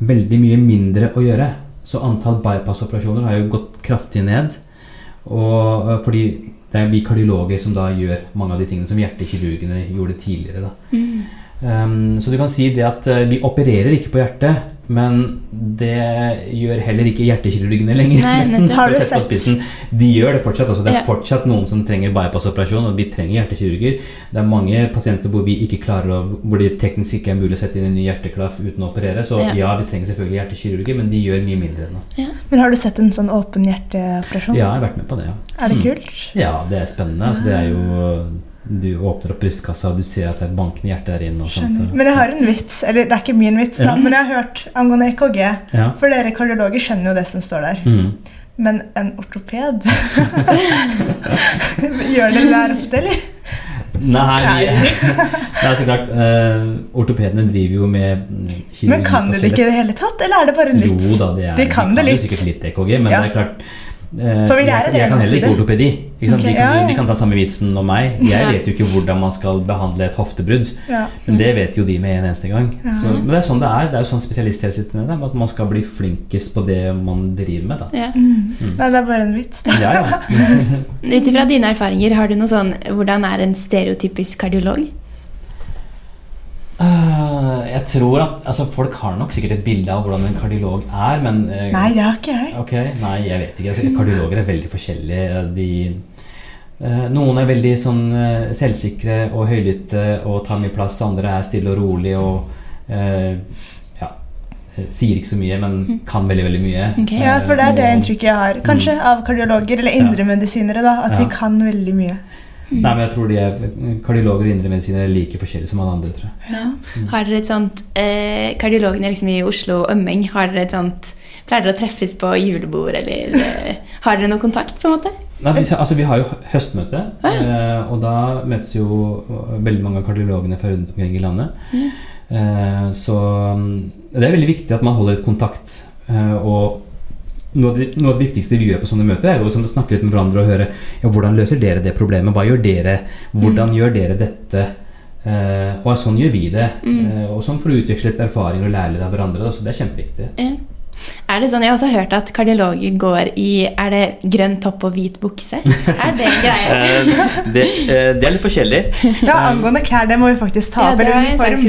veldig mye mindre å gjøre. Så antall bypass-operasjoner har jo gått kraftig ned. Og eh, fordi det er vi kardiologer som da gjør mange av de tingene som hjertekirurgene gjorde tidligere. Da. Mm. Um, så du kan si det at eh, vi opererer ikke på hjertet, men det gjør heller ikke hjertekirurgene lenger. Nei, nesten. Har du sett- spissen. De gjør det fortsatt. Altså, det er Ja. fortsatt noen som trenger bypass-operasjon, og vi trenger hjertekirurger. Det er mange pasienter hvor vi ikke klarer å, hvor det teknisk ikke er mulig å sette inn en ny hjerteklaff uten å operere. Så Ja. ja, vi trenger selvfølgelig hjertekirurger, men de gjør mye mindre nå. Ja. Men har du sett en sånn åpen hjerteoperasjon? Ja, jeg har vært med på det, ja. Er det Mm. kult? Ja, det er spennende. Altså, det er jo Du åpner opp brystkassa, og du ser at det er bankende hjerte der inne. Men jeg har en vits, eller det er ikke min vits, da, Ja. men jeg har hørt angående EKG. Ja. For dere kardiologer skjønner jo det som står der. Mm. Men en ortoped Gjør det her ofte, eller? Nei, Nei. det er så klart uh, Ortopedene driver jo med mm, Men kan dere det ikke i det hele tatt, eller er det bare en Jo da, det er, De kan det jo litt. sikkert litt EKG, men Ja. det er klart For vi jeg, jeg kan heller ikke ortopedi. Ikke sant? Ok, de, kan, ja, ja. de kan ta samme vitsen om meg. Jeg vet jo ikke hvordan man skal behandle et hoftebrudd. Ja. Men det vet jo de med en eneste gang. Ja. Så, men det er sånn det er. Det er jo sånn spesialisthelsetjenesten er, at man skal bli flinkest på det man driver med. Da. Ja. Mm. Nei, det er bare en vits. Da. Ja, ja. Ut ifra dine erfaringer, har du noe sånn Hvordan er en stereotypisk kardiolog? Øh, jeg tror at altså, Folk har nok sikkert et bilde av hvordan en kardiolog er, men uh, Nei, det har ikke jeg. Okay, Nei, jeg vet ikke. Altså, kardiologer er veldig forskjellige. De, uh, Noen er veldig sånn selvsikre og høylytte og tar mye plass. Andre er stille og rolig og ja, sier ikke så mye, men kan veldig, veldig mye. Okay. Ja, for det er det inntrykket jeg har. Kanskje av kardiologer eller indremedisinere. da, At Ja. de kan veldig mye. Nei, men jeg tror de er, Kardiologer og indremedisinere er like forskjellige som alle andre. tror jeg. Ja. Har dere et sånt eh, Kardiologene liksom i Oslo og Ømming, har dere et sånt Pleier dere å treffes på julebord, eller eh, har dere noe kontakt, på en måte? Nei, vi, altså, vi har jo høstmøte, Ja. eh, og da møtes jo veldig mange av kardiologene fra rundt omkring i landet. Eh, så mm, det er veldig viktig at man holder et kontakt. Eh, og noe av, det, noe av det viktigste vi gjør på sånne møter, er jo å snakke litt med hverandre og høre ja, hvordan løser dere det problemet. Hva gjør dere? Hvordan gjør dere dette? Eh, og sånn gjør vi det. Eh, og sånn får du utveksle litt erfaring og lære litt av hverandre. Da, så det er kjempeviktig. Ja. Er det sånn, Jeg har også hørt at kardiologer går i Er det grønn topp og hvit bukse? Er det greier? Eh, det, eh, det er litt forskjellig. Ja, Angående klær, det må vi faktisk ta Ja, det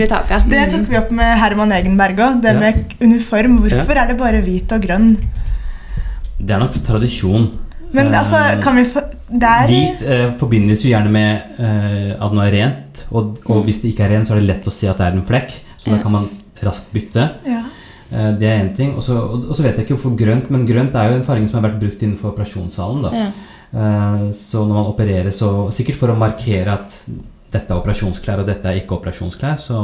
ta opp, ja. Det Mm. tok vi opp med Herman Egenberg òg. Det Ja. med uniform. Hvorfor er det bare hvit og grønn? Det er nok tradisjon. Men Eh, altså, kan vi få Det er Hvit eh, forbindes jo gjerne med eh, at noe er rent, og, og hvis det ikke er rent, så er det lett å se at det er en flekk, så Ja. da kan man raskt bytte. ja. Eh, det er én ting. Og så og, og så vet jeg ikke hvorfor grønt, men grønt er jo en farge som har vært brukt innenfor operasjonssalen. Da. Ja. Eh, så når man opererer, så sikkert for å markere at dette er operasjonsklær og dette er ikke operasjonsklær, så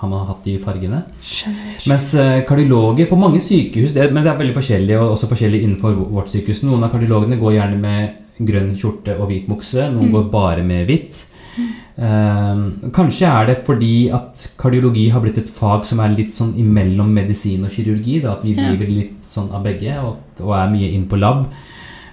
har man hatt de fargene. Skjønner. Mens eh, kardiologer på mange sykehus det, Men det er veldig forskjellig, og også forskjellig innenfor vårt sykehus. Noen av kardiologene går gjerne med grønn skjorte og hvit bukse. Noen går bare med hvitt. Eh, kanskje er det fordi at kardiologi har blitt et fag som er litt sånn imellom medisin og kirurgi. Da, at vi driver litt sånn av begge og, og er mye inn på lab.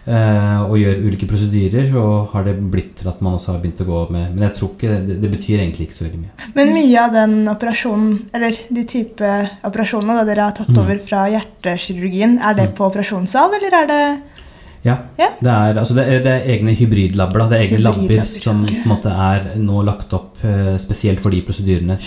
Eh, og gjør ulike prosedyrer, så har det blitt til at man også har begynt å gå med Men jeg tror ikke det, det betyr egentlig ikke så veldig mye. Men mye av den operasjonen, eller de type operasjonene da dere har tatt Mm. over fra hjertekirurgien, er det på operasjonssal, eller er det Ja. Ja. Det, er, altså det, er, det er egne hybridlabber. Da. Det er egne labber som på en måte er nå lagt opp eh, spesielt for de prosedyrene.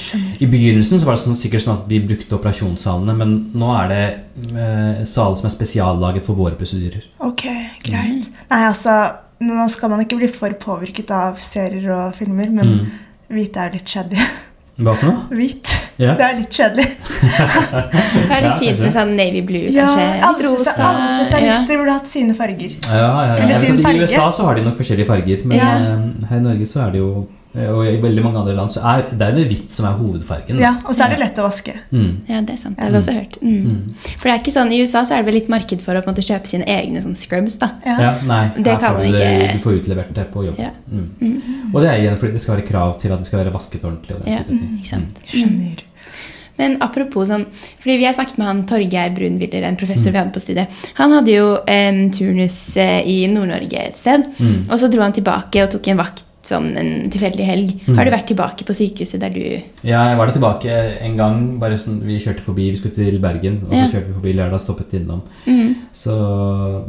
I begynnelsen så var det sånn, sikkert sånn at vi brukte operasjonssalene, men nå er det eh, saler som er spesiallaget for våre prosedyrer. Ok, greit. Nei, altså, nå skal man ikke bli for påvirket av serier og filmer, men Mm. hvite er litt kjedelig. Hva for noe? Hvit. Ja. Det er litt kjedelig. Det er litt fint med sånn navy blue, Ja, kanskje. alle, Litt rosa. alle ja. spesialister burde hatt sine farger. Ja, ja, ja. Eller sin I. USA så har de nok forskjellige farger, men Ja. eh, her i Norge så er det jo Og i veldig mange andre land så er det er det hvitt som er hovedfargen. da. Ja, Og så er det lett å vaske. Mm. Ja, det er sant. Det har vi også hørt. Mm. Mm. For det er ikke sånn, I USA så er det vel litt marked for å på en måte kjøpe sine egne sånn scrubs. da. Ja. Ja, nei, Det her kan man det- ikke- du får utlevert det på jobb. Ja. Mm. Og det er igjen fordi det skal være krav til at det skal være vasket ordentlig. Ja, ikke sant. Skjønner. Men apropos sånn, fordi vi har snakket med han Torgeir Brunwiller, en professor vi hadde på studiet. Han hadde jo eh, turnus eh, i Nord-Norge et sted, Mm. og så dro han tilbake og tok en vakt sånn en tilfeldig helg. Mm. Har du vært tilbake på sykehuset der du Ja, jeg var der tilbake en gang. Bare sånn, Vi kjørte forbi, vi skulle til Bergen, og så Ja. kjørte vi forbi Lærdal, stoppet innom. mm. Så,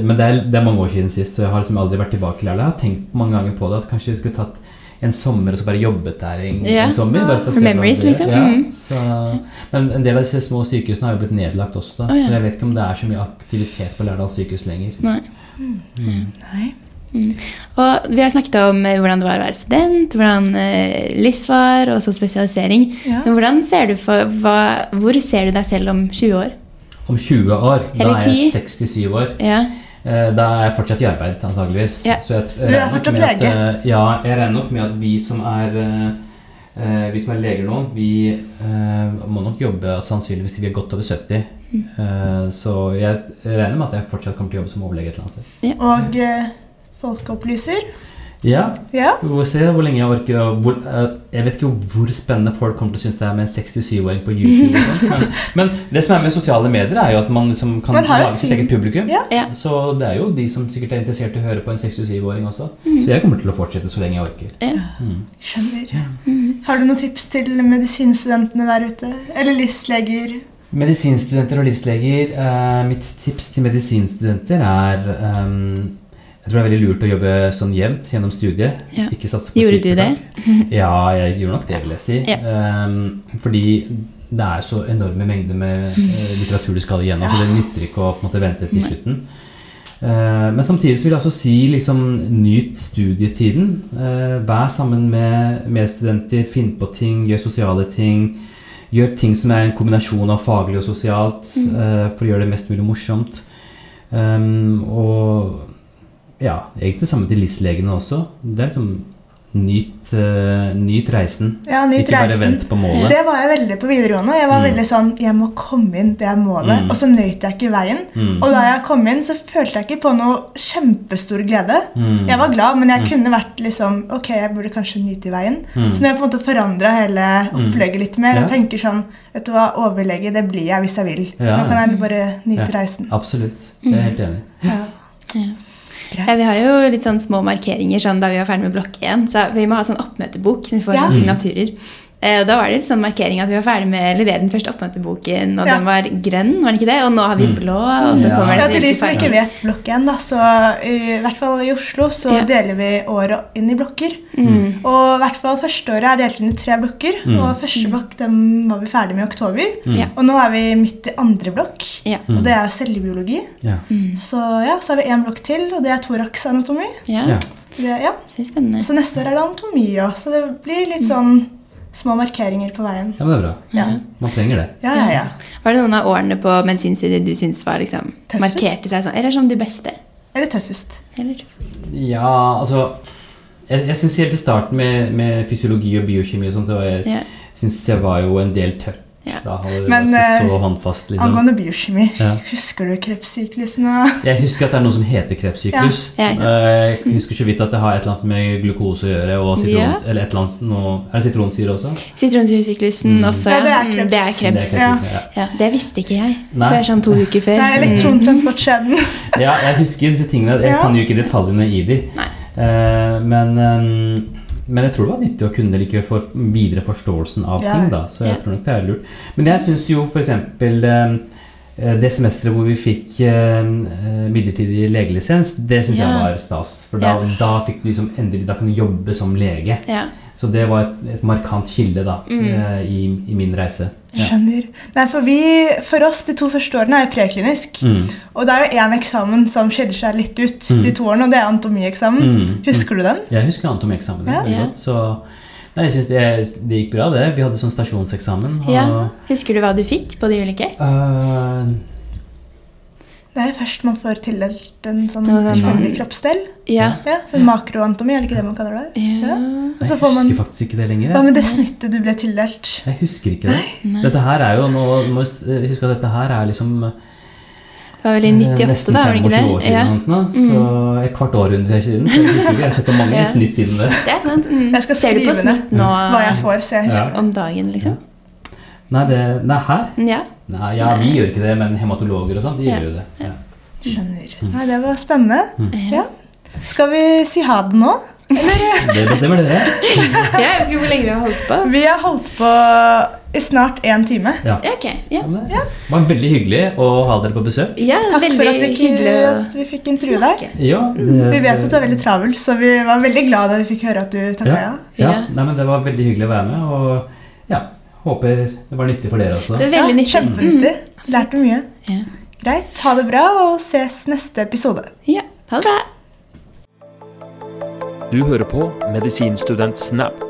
men det er, det er mange år siden sist, så jeg har liksom aldri vært tilbake i Lærdal. Jeg har tenkt mange ganger på det, at kanskje vi skulle tatt en sommer og så bare jobbet der en, Ja. en sommer. Bare for å se memories, det- liksom. Ja, Mhm. så, men en del av disse små sykehusene har jo blitt nedlagt også. Da. oh, ja. Så Jeg vet ikke om det er så mye aktivitet på Lærdal sykehus lenger. Nei. Nei. Og vi har snakket om eh, hvordan det var å være student, hvordan eh, LIS var, og så spesialisering. Ja. Men hvordan ser du for, hva, hvor ser du deg selv om 20 år? Om 20 år, da er jeg 67 år. Ja. Eh, Da er jeg fortsatt i arbeid, antageligvis. Ja. Så jeg, Du er fortsatt lege. ja, jeg regner nok med at vi som er Vi som er leger nå, vi eh, må nok jobbe sannsynligvis til vi er godt over 70. Mm. Eh, så jeg regner med at jeg fortsatt kommer til å jobbe som overlege et eller annet sted. Og eh, folkeopplyser. Ja, Ja. vi får se hvor lenge jeg orker og hvor, eh, Jeg vet ikke hvor spennende folk kommer til å synes det er med en 67-åring på YouTube. Men, men det som er med sosiale medier, er jo at man liksom kan Man lage sitt eget publikum. Ja. Ja. Så det er jo de som sikkert er interessert i å høre på en 67-åring også. Så jeg kommer til å fortsette så lenge jeg orker. Ja. Mm. Skjønner. Har du noen tips til medisinstudentene der ute? Eller LIS-leger? Medisinstudenter og listleger. eh, mitt tips til medisinstudenter er ehm, Jeg tror det er veldig lurt å jobbe sånn jevnt gjennom studiet. Ja. Ikke satse på Gjorde du det? Ja, jeg gjorde nok det, vil jeg si. Ja. Um, fordi det er så enorme mengder med eh, litteratur du skal igjennom, så det nytter ikke å på en måte vente til slutten. Uh, men samtidig så vil jeg også si liksom, nyt studietiden. Uh, vær sammen med medstudenter, finn på ting, gjør sosiale ting. Gjør ting som er en kombinasjon av faglig og sosialt, uh, for å gjøre det mest mulig morsomt. Um, og ja, egentlig samme til LIS-legene også. Det er liksom nyt, uh, nyt reisen. Ja, nyt Ikke bare vent på målet. Det var jeg veldig på videregående. Jeg var Mm. veldig sånn Jeg må komme inn, det er målet. Mm. Og så nøt jeg ikke veien. Mm. Og da jeg kom inn, så følte jeg ikke på noe kjempestor glede. Mm. Jeg var glad, men jeg Mm. kunne vært liksom Ok, jeg burde kanskje nyte veien. Mm. Så når jeg på en måte forandra hele opplegget litt mer Ja. og tenker sånn Vet du hva, overlege, det blir jeg hvis jeg vil. Ja, Nå kan jeg bare nyte Ja. reisen. Absolutt. Jeg er helt enig. Ja. Ja. Greit. Ja, vi har jo litt sånn små markeringer sånn da vi var ferdig med blokk 1. Så vi må ha sånn oppmøtebok. Så vi får Ja. sånn signaturer. Eh, og da var det litt sånn markering at vi var ferdig med å levere den første oppmøteboken, og Ja. den var grønn, var den ikke det? Og nå har vi Mm. blå, og så Ja. kommer Ja, det til de som ikke vet blokken, da, så i hvert fall i Oslo så Ja. deler vi året inn i blokker. Mm. Og i hvert fall første året er delt inn i tre blokker. Mm. Og første blokk den var vi ferdig med i oktober. Mm. Og nå er vi midt i andre blokk, Ja. Mm. og det er jo cellebiologi. Ja. Mm. Så ja, så har vi én blokk til, og det er thorax-anatomi. Ja. Ja. Det, ja. Så det. Så neste år er det anatomi òg, så det blir litt sånn små markeringer på veien. ja, det er bra. Ja, Man trenger det. ja, ja. ja. Var det noen av årene på medisinstudiet du syns var liksom, Tøffest? markerte seg sånn? Eller som de beste? Eller tøffest. Eller tøffest? Ja, altså Jeg, jeg syns helt i starten med, med fysiologi og biokjemi og sånt, det var, jeg Ja. synes jeg var jo en del tørt. Ja. Da hadde det Men, vært eh, så håndfast. Liksom. Angående biokjemi, Ja. husker du krepssyklusen Jeg husker at det er noe som heter krepssyklus. Ja. Eh, jeg husker ikke vidt at det har et eller annet med glukose å gjøre. Og sitron, Ja. eller et eller annet, noe, Er det sitronsyre også? Sitronsyresyklusen Mm. også, Ja, ja. det er krebs. kreps. Det er Det er kreps. Ja. ja. Ja, det visste ikke jeg Nei. før sånn to uker før. Det er Mm. elektrontransportkjeden. Ja, jeg husker disse tingene. Jeg kan jo ikke detaljene i de. Nei. Eh, men, eh, men jeg tror det var nyttig å kunne like for videre forståelsen av Ja. ting. da, Så jeg Ja. tror nok det er lurt. Men jeg syns jo f.eks. Eh, det semesteret hvor vi fikk eh, eh, midlertidig legelisens, det syns Ja. jeg var stas. For da, da fikk du liksom endelig Da kan du jobbe som lege. Ja. Så det var et, et markant kilde da, Mm. eh, i, i min reise. Ja. Skjønner. Nei, for vi, for oss, de to første årene er jo preklinisk. Mm. Og det er jo én eksamen som skiller seg litt ut Mm. de to årene, og det er anatomieksamen. Mm. Husker du den? Jeg husker anatomieksamen. Ja. Ja. Så nei, jeg synes det, det gikk bra, det. Vi hadde sånn stasjonseksamen. Og, ja. Husker du hva du fikk på de ulike? øh, Det er først man får tildelt en sånn tilfeldig kroppsdel. Ja. Ja, sånn makroantomi, er det ikke det man kaller det? ja. Og så jeg får man husker faktisk ikke det lenger. Hva med det snittet du ble tildelt? Jeg husker ikke det. Nei. Dette her er jo nå må jeg Husk at dette her er liksom Det var vel i eh, 98, nesten da? var det ikke år det? siden. Ja. noe, Så et kvart århundre siden. Så jeg jeg har sett på mange Ja. snitt siden det. Det er sant. Mm. Jeg skal Ser på skrive ned snitt nå Hva jeg får, så jeg husker Ja. om dagen, liksom? Nei, det, er her? Ja. Nei, ja, vi gjør ikke det, men hematologer og sånn, de Ja. gjør jo det. Ja. Skjønner. Mm. Nei, det var spennende. Ja. Skal vi si ha det nå? Det bestemmer dere. ja. Jeg vet ikke hvor lenge vi har holdt på. Vi har holdt på i snart én time. Ja. Ja, ok. Ja, Ja, Det var veldig hyggelig å ha dere på besøk. ja Takk for at vi, hyggelig at vi fikk intervjue deg. Ja, det, Vi vet at du er veldig travel, så vi var veldig glad da vi fikk høre at du takka ja. Ja, ja. Ja. Nei, men det var veldig hyggelig å være med, og ja, håper det var nyttig for dere også. Det er veldig nyttig. ja, nyttig. Mm. Lærte mye. Ja. Greit. Ha det bra, og ses neste episode. ja. Ha det bra. Du hører på Medisinstudent Snap.